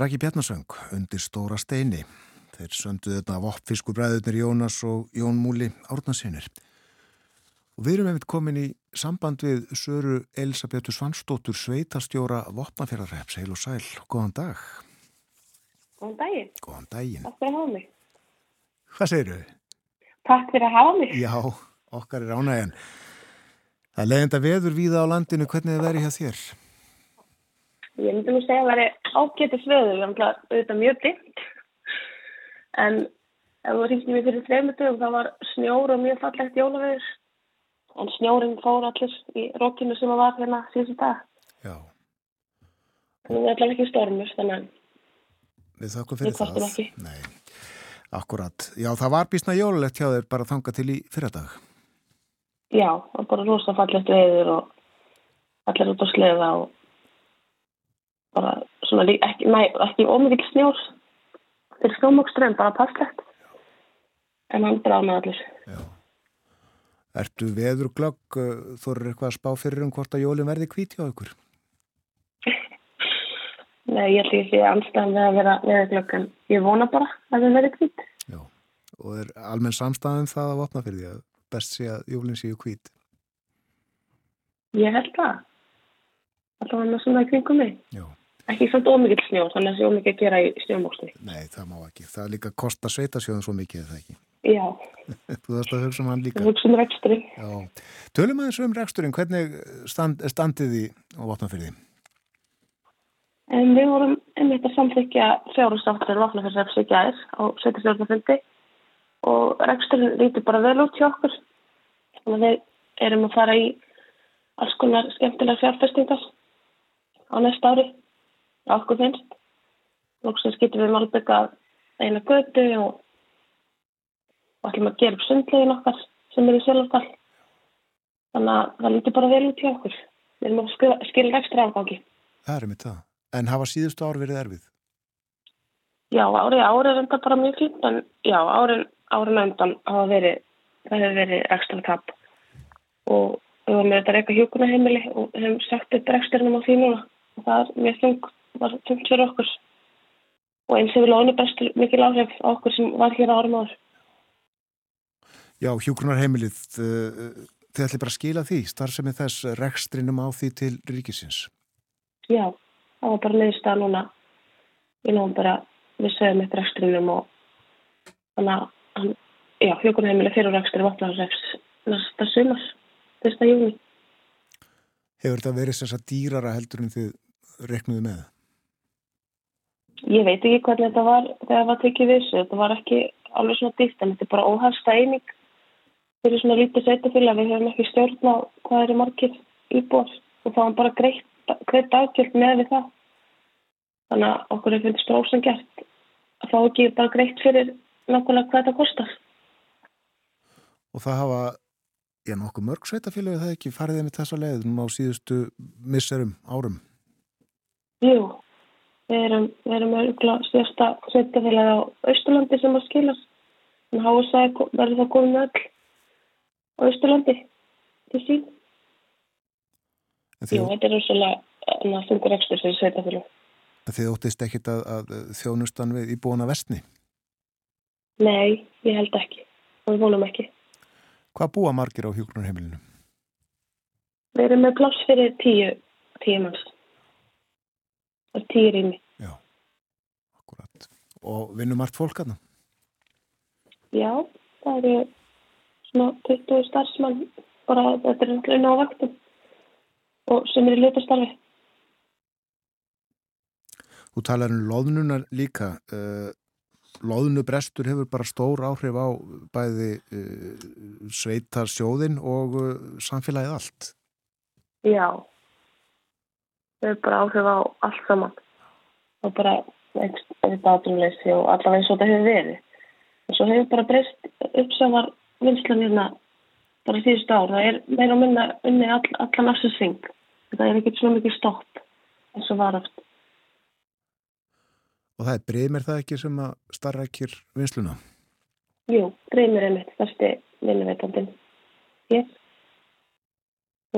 Raki Bjarnasöng undir stóra steini. Þeir söndu þetta af oppfiskubræðurnir Jónas og Jón Múli Árnarsinir. Og við erum einmitt komin í samband við Söru Elisabethu Svansdóttur Sveitastjóra Vopnafjörðarreps. Heil og sæl, góðan dag. Góðan daginn. Góðan daginn. Takk fyrir að hafa mig. Hvað segir þau? Takk fyrir að hafa mig. Já, okkar er ánægjan. Það er leiðinda veður víða á landinu, hvernig þið verið hjá þér? Ég myndi nú segja að það væri ágættis veður, við erum auðvitað mjög dimt. En ef þú ringti mér fyrir þreymutugum, það var snjór og mjög fallegt jólaveður. En snjóring fór allir í rokkinu sem var hérna síðan dag. Já. Að það er allir ekki stormur, þannig að Við þakkum fyrir Við það. ekki. Nei, akkurat. Já, það var bísna jólulegt hjá þér bara þanga til í fyrradag. já, það var bara rosa fallegt veður og allir út á sleða og bara svona ekki, næ, ekki ómikið snjór fyrir snjómokströmm, bara passlegt. En hann bránaði allir. Ertu veður glögg, þú eru eitthvað að spá fyrir um hvort að jólin verði hvít hjá ykkur? [laughs] Nei, ég held ég sé anstæðan við að vera veðurglögg en ég vona bara að það verði kvitt. og er almenn samstæðum það að vopna fyrir því að best sé að jólinn séu hvít? Ég held það. Það var með svona kringum mig. Já. Ekki svona ómikið snjó, þannig að það sé ómikið að gera í snjómóksni. Nei, það má ekki. Það er líka að kosta sveitasjóðum svo mikið, er það ekki? Já. [laughs] Þú þarfst að hugsa um hann líka. Hugsa um reksturinn. Já. Tölum aðeins um reksturinn. Hvernig stand, standið því á vopnafyrði? En við vorum einmitt að samþykja fjárhustáttur vopnafyrðsreps í gæðis á sveitastjórnafundi og reksturinn líti bara vel út hjá okkur. Þannig að við erum að fara í alls konar skemmtilega fjárfestingar á næsta ári á okkur finnst. Lóksins getum við malbygga eina götu og og ætlum að gera upp sundlegin okkar sem er í sjálfstall. Þannig að það líti bara vel út hjá okkur. Við erum að skilja ekstra afgangi. Það er mitt það. En hafa síðustu ár verið erfið? Já, árið árið er enda bara mjög fínt, en já, árið árið undan hafa verið, það hefur verið ekstra tap. Og við varum með þetta reyka hjókunaheimili og hefum sagt upp reksturinnum á því núna. Og það er mjög þung, var þungt fyrir okkur. Og eins hefur lónu bestur mikil áhrif á okkur sem var hér árum áður. Já, hjúgrunarheimilið, eh, þið ætli bara að skila því, starfsemið þess rekstrinum á því til ríkisins? Já, það var bara neðist að núna, við náum bara, við sögum eitt rekstrinum og þannig að, já, hjúgrunarheimilið fyrir rekstri vatnarreks næsta sumar, fyrsta júni. Hefur þetta verið þess að dýrara heldur en þið reknuðu með? Ég veit ekki hvernig þetta var þegar það var tekið þessu, þetta var ekki alveg svona dýrt en þetta er bara óhæfsta eining fyrir svona lítið sveitafélag við höfum ekki stjórn á hvað eru margir íbúar og þá er bara greitt, greitt afgjöld með við það. Þannig að okkur er finnst bróðsum gert að þá ekki bara greitt fyrir nákvæmlega hvað þetta kostar. Og það hafa já nokkuð mörg sveitafélag það ekki farið með þessa leiðum á síðustu misserum árum? Jú við erum, við erum stjórsta sveitafélag á Östurlandi sem að skilast en hása verður það komið með öll á Ísturlandi til sín. Jú, þetta er rosalega þungur ekstur fyrir sveitafélag. Þið óttist ekkit að, að þjónustan við íbúna vestni? Nei, ég held ekki. Og við vonum ekki. Hvað búa margir á hjóknarheimilinu? Við erum með pláss fyrir tíu. Það er tíu rými. Já, akkurat. Og vinnum allt fólk aðna? Já, það eru svona 20 starfsmann bara þetta er alltaf inn á vaktum og sem er í lutastarfi. Þú talar um loðnunar líka. Uh, loðnubrestur hefur bara stór áhrif á bæði uh, sveitarsjóðin og uh, samfélagið allt. Já, það hefur bara áhrif á allt saman og bara eitthvað aðrunleysi og allavega eins og þetta hefur verið. Og svo hefur bara breyst uppsamar vinslan hérna bara síðust ár. Það er meira og minna unni all, allan aftur sving. Það er ekkert svo mikið stopp eins og var aftur. Og það er breymir það ekki sem að starra ekkir vinsluna? Jú, breymir er mitt fasti vinnuveitandin. Ég.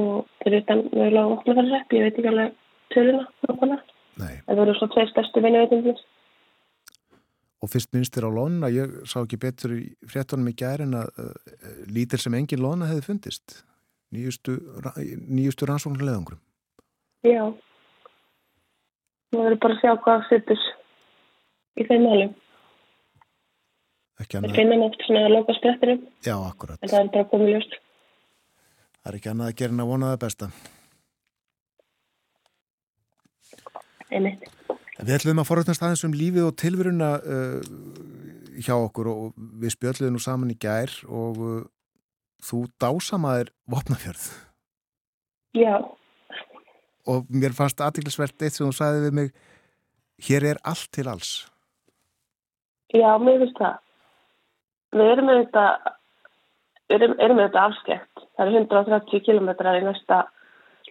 Og fyrir utan mögulega á opnaferðsrepp, ég veit ekki alveg töluna. Nei. Það voru svo tveir stærstu vinnuveitandin. Og fyrst minnst þér á lónuna, ég sá ekki betur í fréttunum í gærin að uh, lítil sem engin lóna hefði fundist. Nýjustu, nýjustu rannsóknulegangrum. Já. Það verður bara að sjá hvað sittur í þeim annað. Það finnum oft svona að loka sprettinum. Já, akkurat. En það er bara komið ljóst. Það er ekki annað að gera en að vona það besta. Einmitt. Við ætlum að forrætnast aðeins um lífið og tilveruna uh, hjá okkur og við spjöldluðum nú saman í gær og uh, þú dásamaðir vopnafjörð. Já. Og mér fannst aðtiklisvert eitt sem þú sagði við mig, hér er allt til alls. Já, mér finnst það. Við erum með þetta, erum, erum með þetta afskekt. Það eru 130 kilometrar í næsta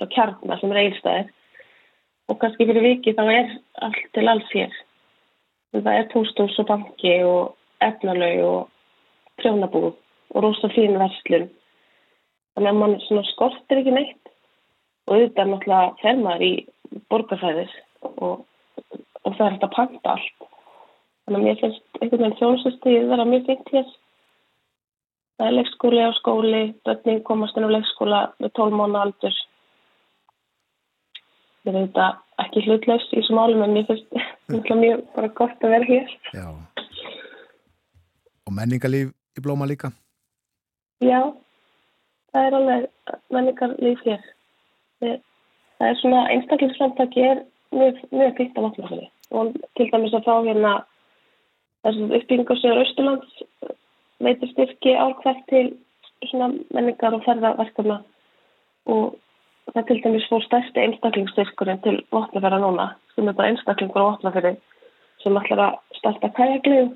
kjarnar sem er eilstæðir og kannski fyrir viki þá er allt til alls hér. Það er tóstús og banki og efnalög og prjónabúð og rosa fín verslun. Þannig að mann skortir ekki neitt og auðvitað náttúrulega fer maður í borgarfæðis og, og það er þetta panta allt. Þannig að mér finnst einhvern veginn þjónsustíð vera mjög fint hér. Það er leikskóli á skóli, börnin komast inn á leikskóla með 12 mánu aldur. Ég veit að ekki hlutlaust í þessu málum en mér finnst [laughs] mjög bara gott að vera hér. Já. Og menningarlíf í blóma líka? Já, það er alveg menningarlíf hér. Það er svona einstaklingsframtaki er mjög, mjög fyrst af vatnafæri og til dæmis að fá hérna þessum uppbyggingarsögur Östurlands veitur styrki árkvært til menningar og ferðarverkefna og það til dæmis fór stærsti einstaklingsstyrkurinn til vatnafæra núna sem er bara einstaklingur á vatnafæri sem ætlar að starta kæjaglið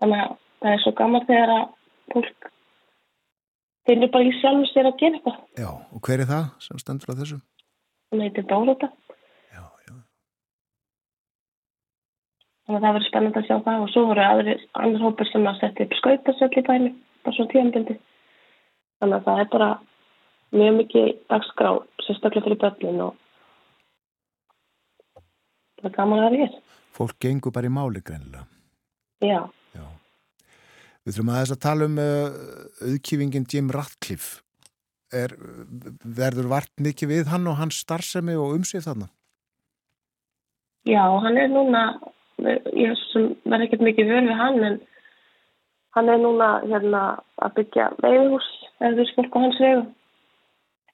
þannig að það er svo gaman þegar að fólk finnur bara í sjálf sér að gera þetta. Já, og hver er það sem stendur á þessu? Það heitir Dóróta. Já, já. Þannig að það verður spennand að sjá það og svo voru aðrir, annar hópur sem að setja upp skautasöll í bæni, bara svona tíambindi. Þannig að það er bara mjög mikið dagskrá, sérstaklega fyrir börnin og það er gaman að það er. Fólk gengur bara í máli greinilega. Já. Já. Við þurfum að þess að tala um uh, auðkýfingin Jim Ratcliffe. Er, verður vart mikið við hann og hans starfsemi og umsið þarna? Já, hann er núna, ég verð ekkert mikið vörð við hann, en hann er núna hérna, að byggja veiðhús eða spilk á hans vegu.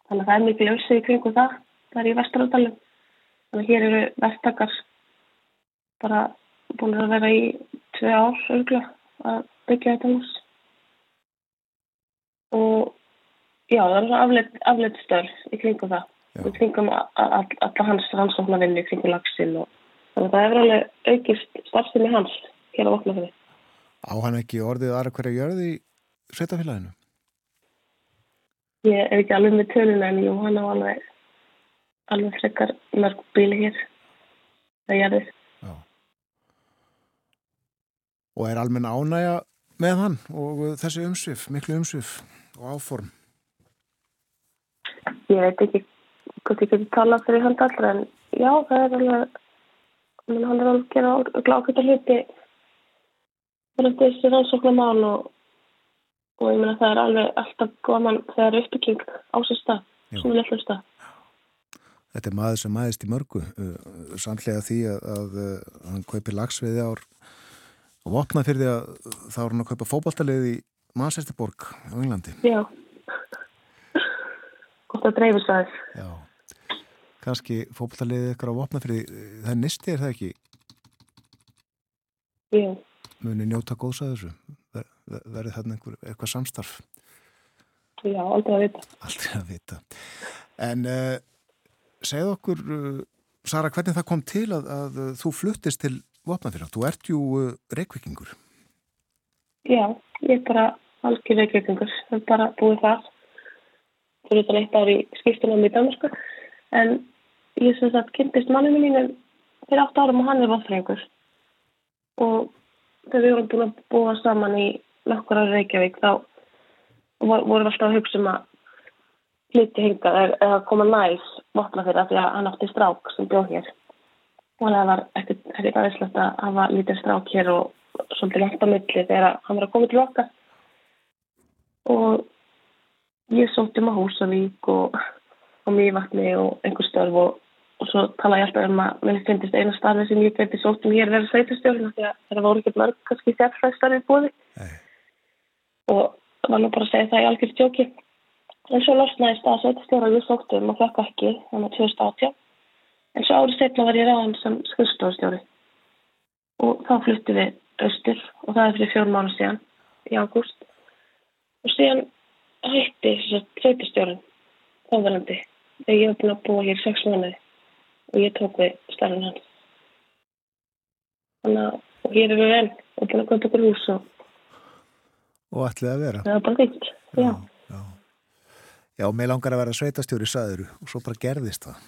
Þannig að það er mikið auðsig í kringu það. Það er í vesturáttalum. Þannig að hér eru vestakar bara búin að vera í tvei ár örgulega að byggja þetta hús og já, það er svona afleitt, afleitt störf í kringum það í kringum alla hans rannsóknarvinni í kringum lagsin og þannig að það hefur alveg aukist starfstinni hans hér á Voknafjörði Á hann ekki orðið aðra hverja gjörði í sveitafélaginu? Ég er ekki alveg með töluna en jú, hann á alveg alveg frekar mörg bíli hér. Það gerðist Og er almenna ánægja með hann og þessi umsvið, miklu umsvið og áform? Ég veit ekki hvort ég geti talað fyrir hann allra en já, það er alveg hann er alveg að gera glákvita hluti. Fyrir þessi rannsóknarmál og, og ég meina það er alveg alltaf góðmann þegar uppbygging á sér stað, svona lefnum stað. Þetta er maður sem maðurst í mörgu samlega því að, að, að hann kaupi lagsviði ár og vopna fyrir því að þá er hann að kaupa fókbaltalið í Manchesterborg á Englandi. Já. Gott að dreifur sæðis. Já. Kanski fókbaltalið ykkur á vopna fyrir því. Það er nisti, er það ekki? Já. Muni njóta góðs að þessu. Ver, verði þarna einhver, eitthvað samstarf. Já, aldrei að vita. Aldrei að vita. En uh, segð okkur, uh, Sara, hvernig það kom til að, að þú fluttist til Vopnafélag, þú ert jú uh, reykvikingur. Já, ég er bara algjör reykvikingur, það er bara búið það. Þú eru þetta eitt ári skiptunum í Damersku, en ég sem sagt kynntist manninu mínu fyrir 8 árum og hann er vopnafélagur. Og þegar við vorum búin að búa saman í nokkur ári Reykjavík, þá vorum við alltaf að hugsa um að flytti hingað eða koma næs vopnafélag því að hann átti strák sem bjóð hér. Og það var ekkert aðeinslegt að hafa lítið strák hér og svolítið langt á milli þegar hann var að koma til okkar. Og ég sótti um að Húsavík og, og Mývatni og einhver störf og, og svo tala ég alltaf um að mér finnst eina starfi sem ég geti sótt um hér verið sveitastjórn því að það voru ekki mörg kannski sérfræðstarfið búið og var nú bara að segja það í algjörð tjóki en svo losnaði stað sveitastjórn og ég sótti um og fekk ekki þannig að 2018 En svo árið setna var ég ráðan sem skrifstofstjóri og þá fluttu við austur og það er fyrir fjórn mánu síðan í ágúst. Og síðan hætti að sveitastjórin þáðalandi þegar ég hef búin að búa hér sex mánuði og ég tók við starfinn hans. Þannig að hér erum við enn og búin að koma okkur hús og Og ætlið að vera. það var bara vitt, já. Já, já mér langar að vera sveitastjóri saður og svo bara gerðist það.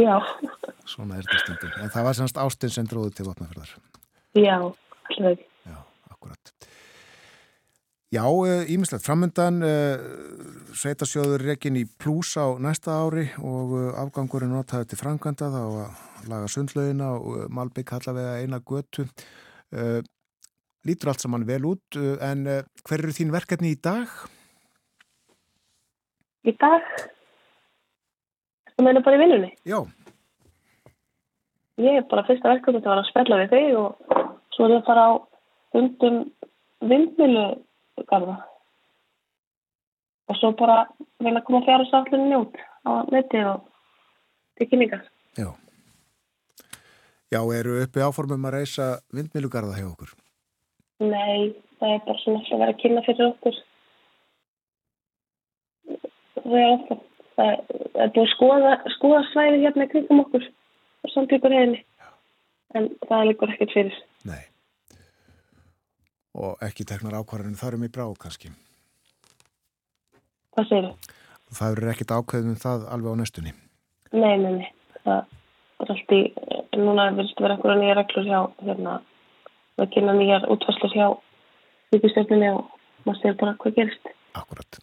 Já, Svona er þetta stundum. En það var semst ástinn sem dróði til vatnafjörðar. já, allveg. Já, akkurat. Já, ímislegt framöndan, sveitasjóður rekin í plús á næsta ári og uh, afgangurinn notaði til framkvæmda þá að laga sundlaugina og Malbygg allavega eina götu. Lítur allt saman vel út, en hver eru þín verkefni í dag? Í dag? Það meina bara í vinnunni? Já. Ég er bara fyrsta verkefni að vera að spella við þig og svo er ég að fara á hundum vindmilugarða og svo bara vilja koma fjara sátlunni út á netið og til kynningar. Já. Já, eru uppi áformum að reysa vindmilugarða hjá okkur? Nei, það er bara svona að vera að kynna fyrir okkur. Það er alltaf, það er búið skoða, skoða svæði hérna kringum okkur og samtíkur hefni. En það líkur ekkert fyrir. Nei. Og ekki teknar ákvarðinu þarum í brá kannski? Hvað segir þau? Það eru ekkert ákveðum það alveg á næstunni? Nei, nei, nei. Það er allt í, núna vilst vera einhverja nýja reglur hjá, hérna, að kynna nýjar útfæslar hjá ríkistöfnunni og maður sér bara hvað gerist. Akkurat.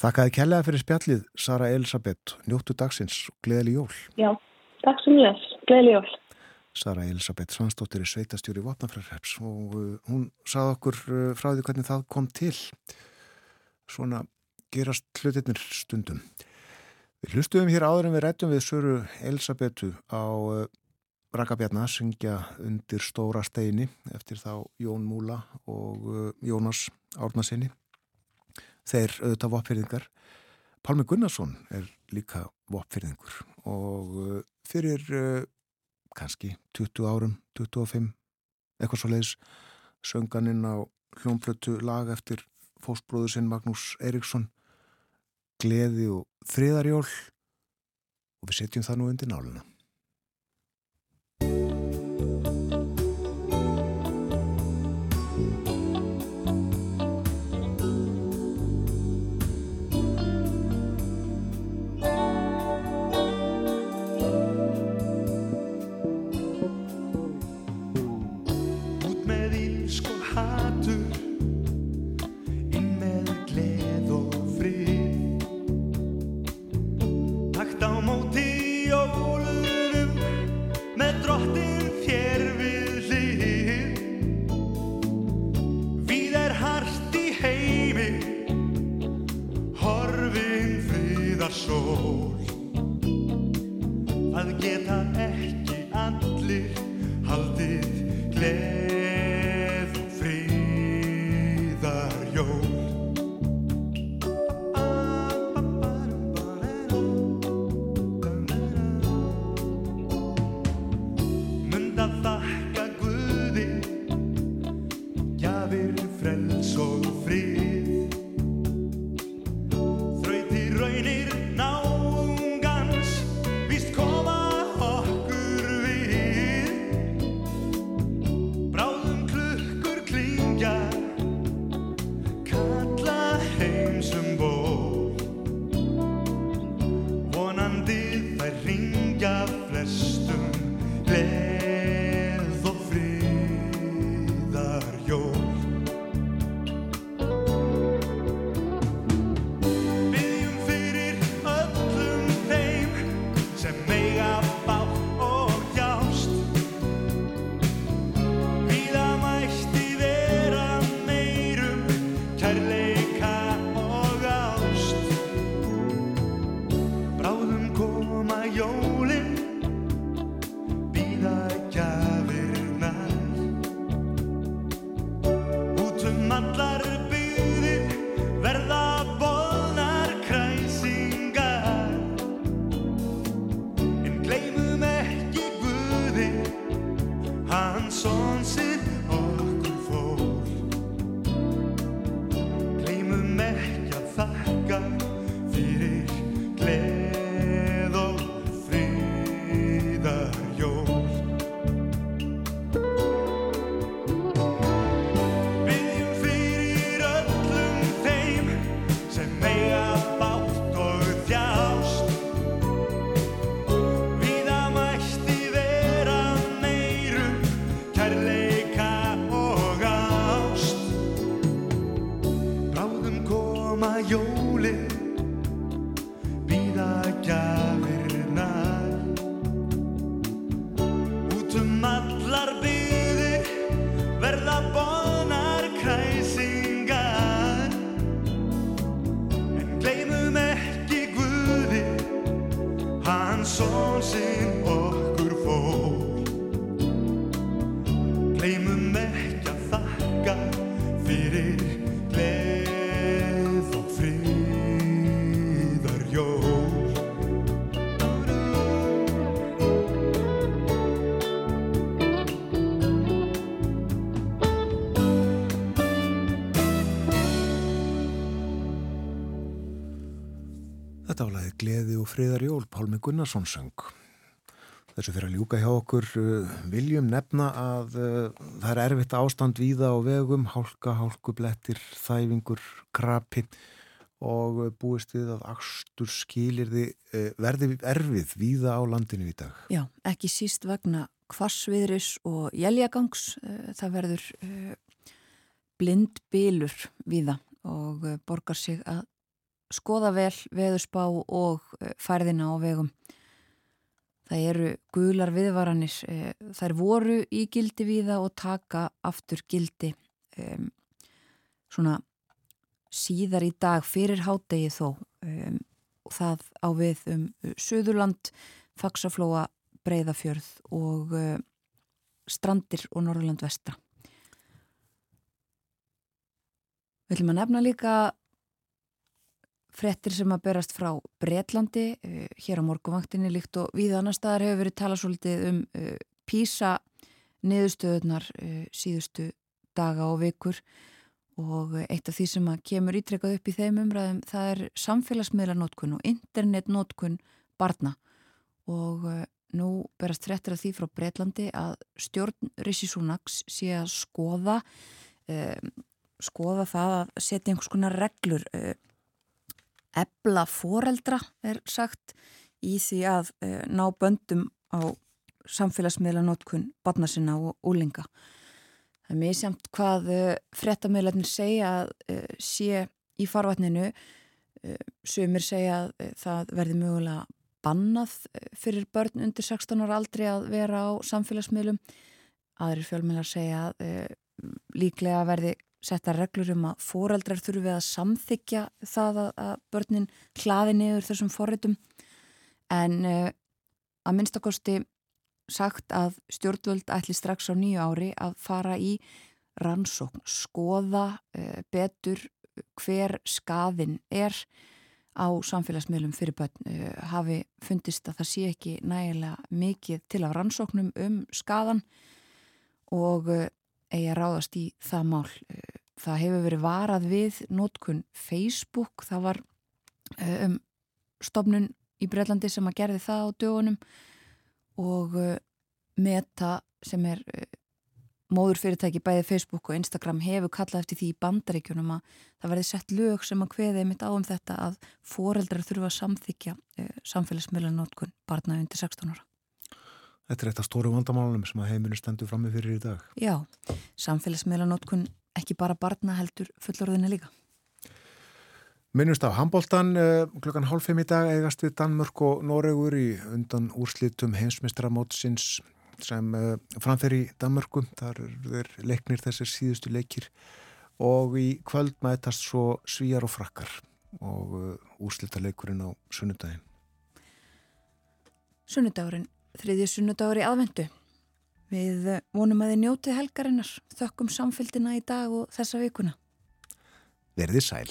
Þakkaði kellaði fyrir spjallið, Sara Elisabeth, njóttu dagsins og gleðileg jól. Já, les, gleðileg jól. Sara Elisabeth Svansdóttir er sveitastjóri í Vapnafjörðarreps og uh, hún sað okkur uh, frá því hvernig það kom til. Svona gerast hlutirnir stundum. Við hlustuðum hér áður en við rættum við Söru Elisabetu á uh, Rakabjarnar syngja undir stóra steini eftir þá Jón Múla og uh, Jónas Árnasinni. Þeir auðvitað vopfyrðingar. Pálmi Gunnarsson er líka vopfyrðingur og uh, fyrir kannski 20 árum, 25, eitthvað svo leiðis sönganinn á hljómblötu lag eftir fósbróður sinn Magnús Eriksson gleði og þriðarjól og við setjum það nú undir náluna. Friðar jól, Pálmi Gunnarsson söng. Þessu fyrir að ljúka hjá okkur uh, viljum nefna að uh, það er erfitt ástand víða á vegum, hálka, hálkublettir, þæfingur, krapi og uh, búist við að axtur skilir þið verði erfið víða á landinu í dag. Já, ekki síst vegna kvassviðris og jæljagangs. Það verður blindbílur víða og borgar sig að skoða vel veðurspá og uh, færðina á vegum. Það eru gular viðvaranir, uh, þær voru í gildi víða og taka aftur gildi um, svona síðar í dag fyrir hádegi þó um, það á við um uh, Suðurland, Faxaflóa, Breiðafjörð og uh, Strandir og Norrland vestra. Við ætlum að nefna líka frettir sem að berast frá Breitlandi, uh, hér á morgunvaktinni líkt og við annar staðar hefur verið talað svolítið um uh, písa niðurstöðunar uh, síðustu daga og vikur. Og eitt af því sem að kemur ítrekkað upp í þeim umræðum það er samfélagsmiðlarnótkun og internetnótkun barna. Og nú berast frettir af því frá Breitlandi að stjórn Rishi Sunaks sé að skoða um, skoða það að setja einhvers konar reglur uh, ebla foreldra er sagt í því að uh, ná böndum á samfélagsmiðlanótkun barna sinna og úlinga. Það er mjög samt hvað uh, frettamöðlarnir segja að uh, sé í farvatninu sumir segja að það verði mögulega bannað fyrir börn undir 16 ára aldrei að vera á samfélagsmiðlum. Aðrir fjölmjölar segja að líklega verði setja reglur um að foreldrar þurfi að samþykja það að, börnin hlaði niður þessum forritum en uh, að minnstakosti sagt að stjórnvöld ætli strax á nýju ári að fara í rannsókn, skoða uh, betur hver skaðin er á samfélagsmiðlum fyrir börn uh, hafi fundist að það sé ekki nægilega mikið til af rannsóknum um skaðan og eigi að ráðast í það mál. Það hefur verið varað við nótkun Facebook, það var um stofnun í Breitlandi sem að gerði það á dögunum og Meta sem er móður fyrirtæki bæði Facebook og Instagram hefur kallað eftir því í bandaríkjunum að það verði sett lög sem að hveði mitt á um þetta að foreldrar þurfa að samþykja samfélagsmiðlan nótkun barna undir 16 ára. Þetta er eitt af stóru vandamálunum sem að heiminu stendur frammi fyrir í dag. Já, samfélagsmiðlanótkun ekki bara barna heldur fullorðina líka. Minnust af handbóltan klukkan hálf fimm í dag eigast við Danmörk og Noregur í undan úrslitum heimsmestramótsins sem framfer í Danmörku. Þar er leiknir þessir síðustu leikir og í kvöld mætast svo svíjar og frakkar og úrslita leikurinn á sunnudagin. Sunnudagurinn þriðju sunnudagur í aðvendu. Við vonum að þið njótið helgarinnar, þökkum samfélgina í dag og þessa vikuna. Verðið sæl.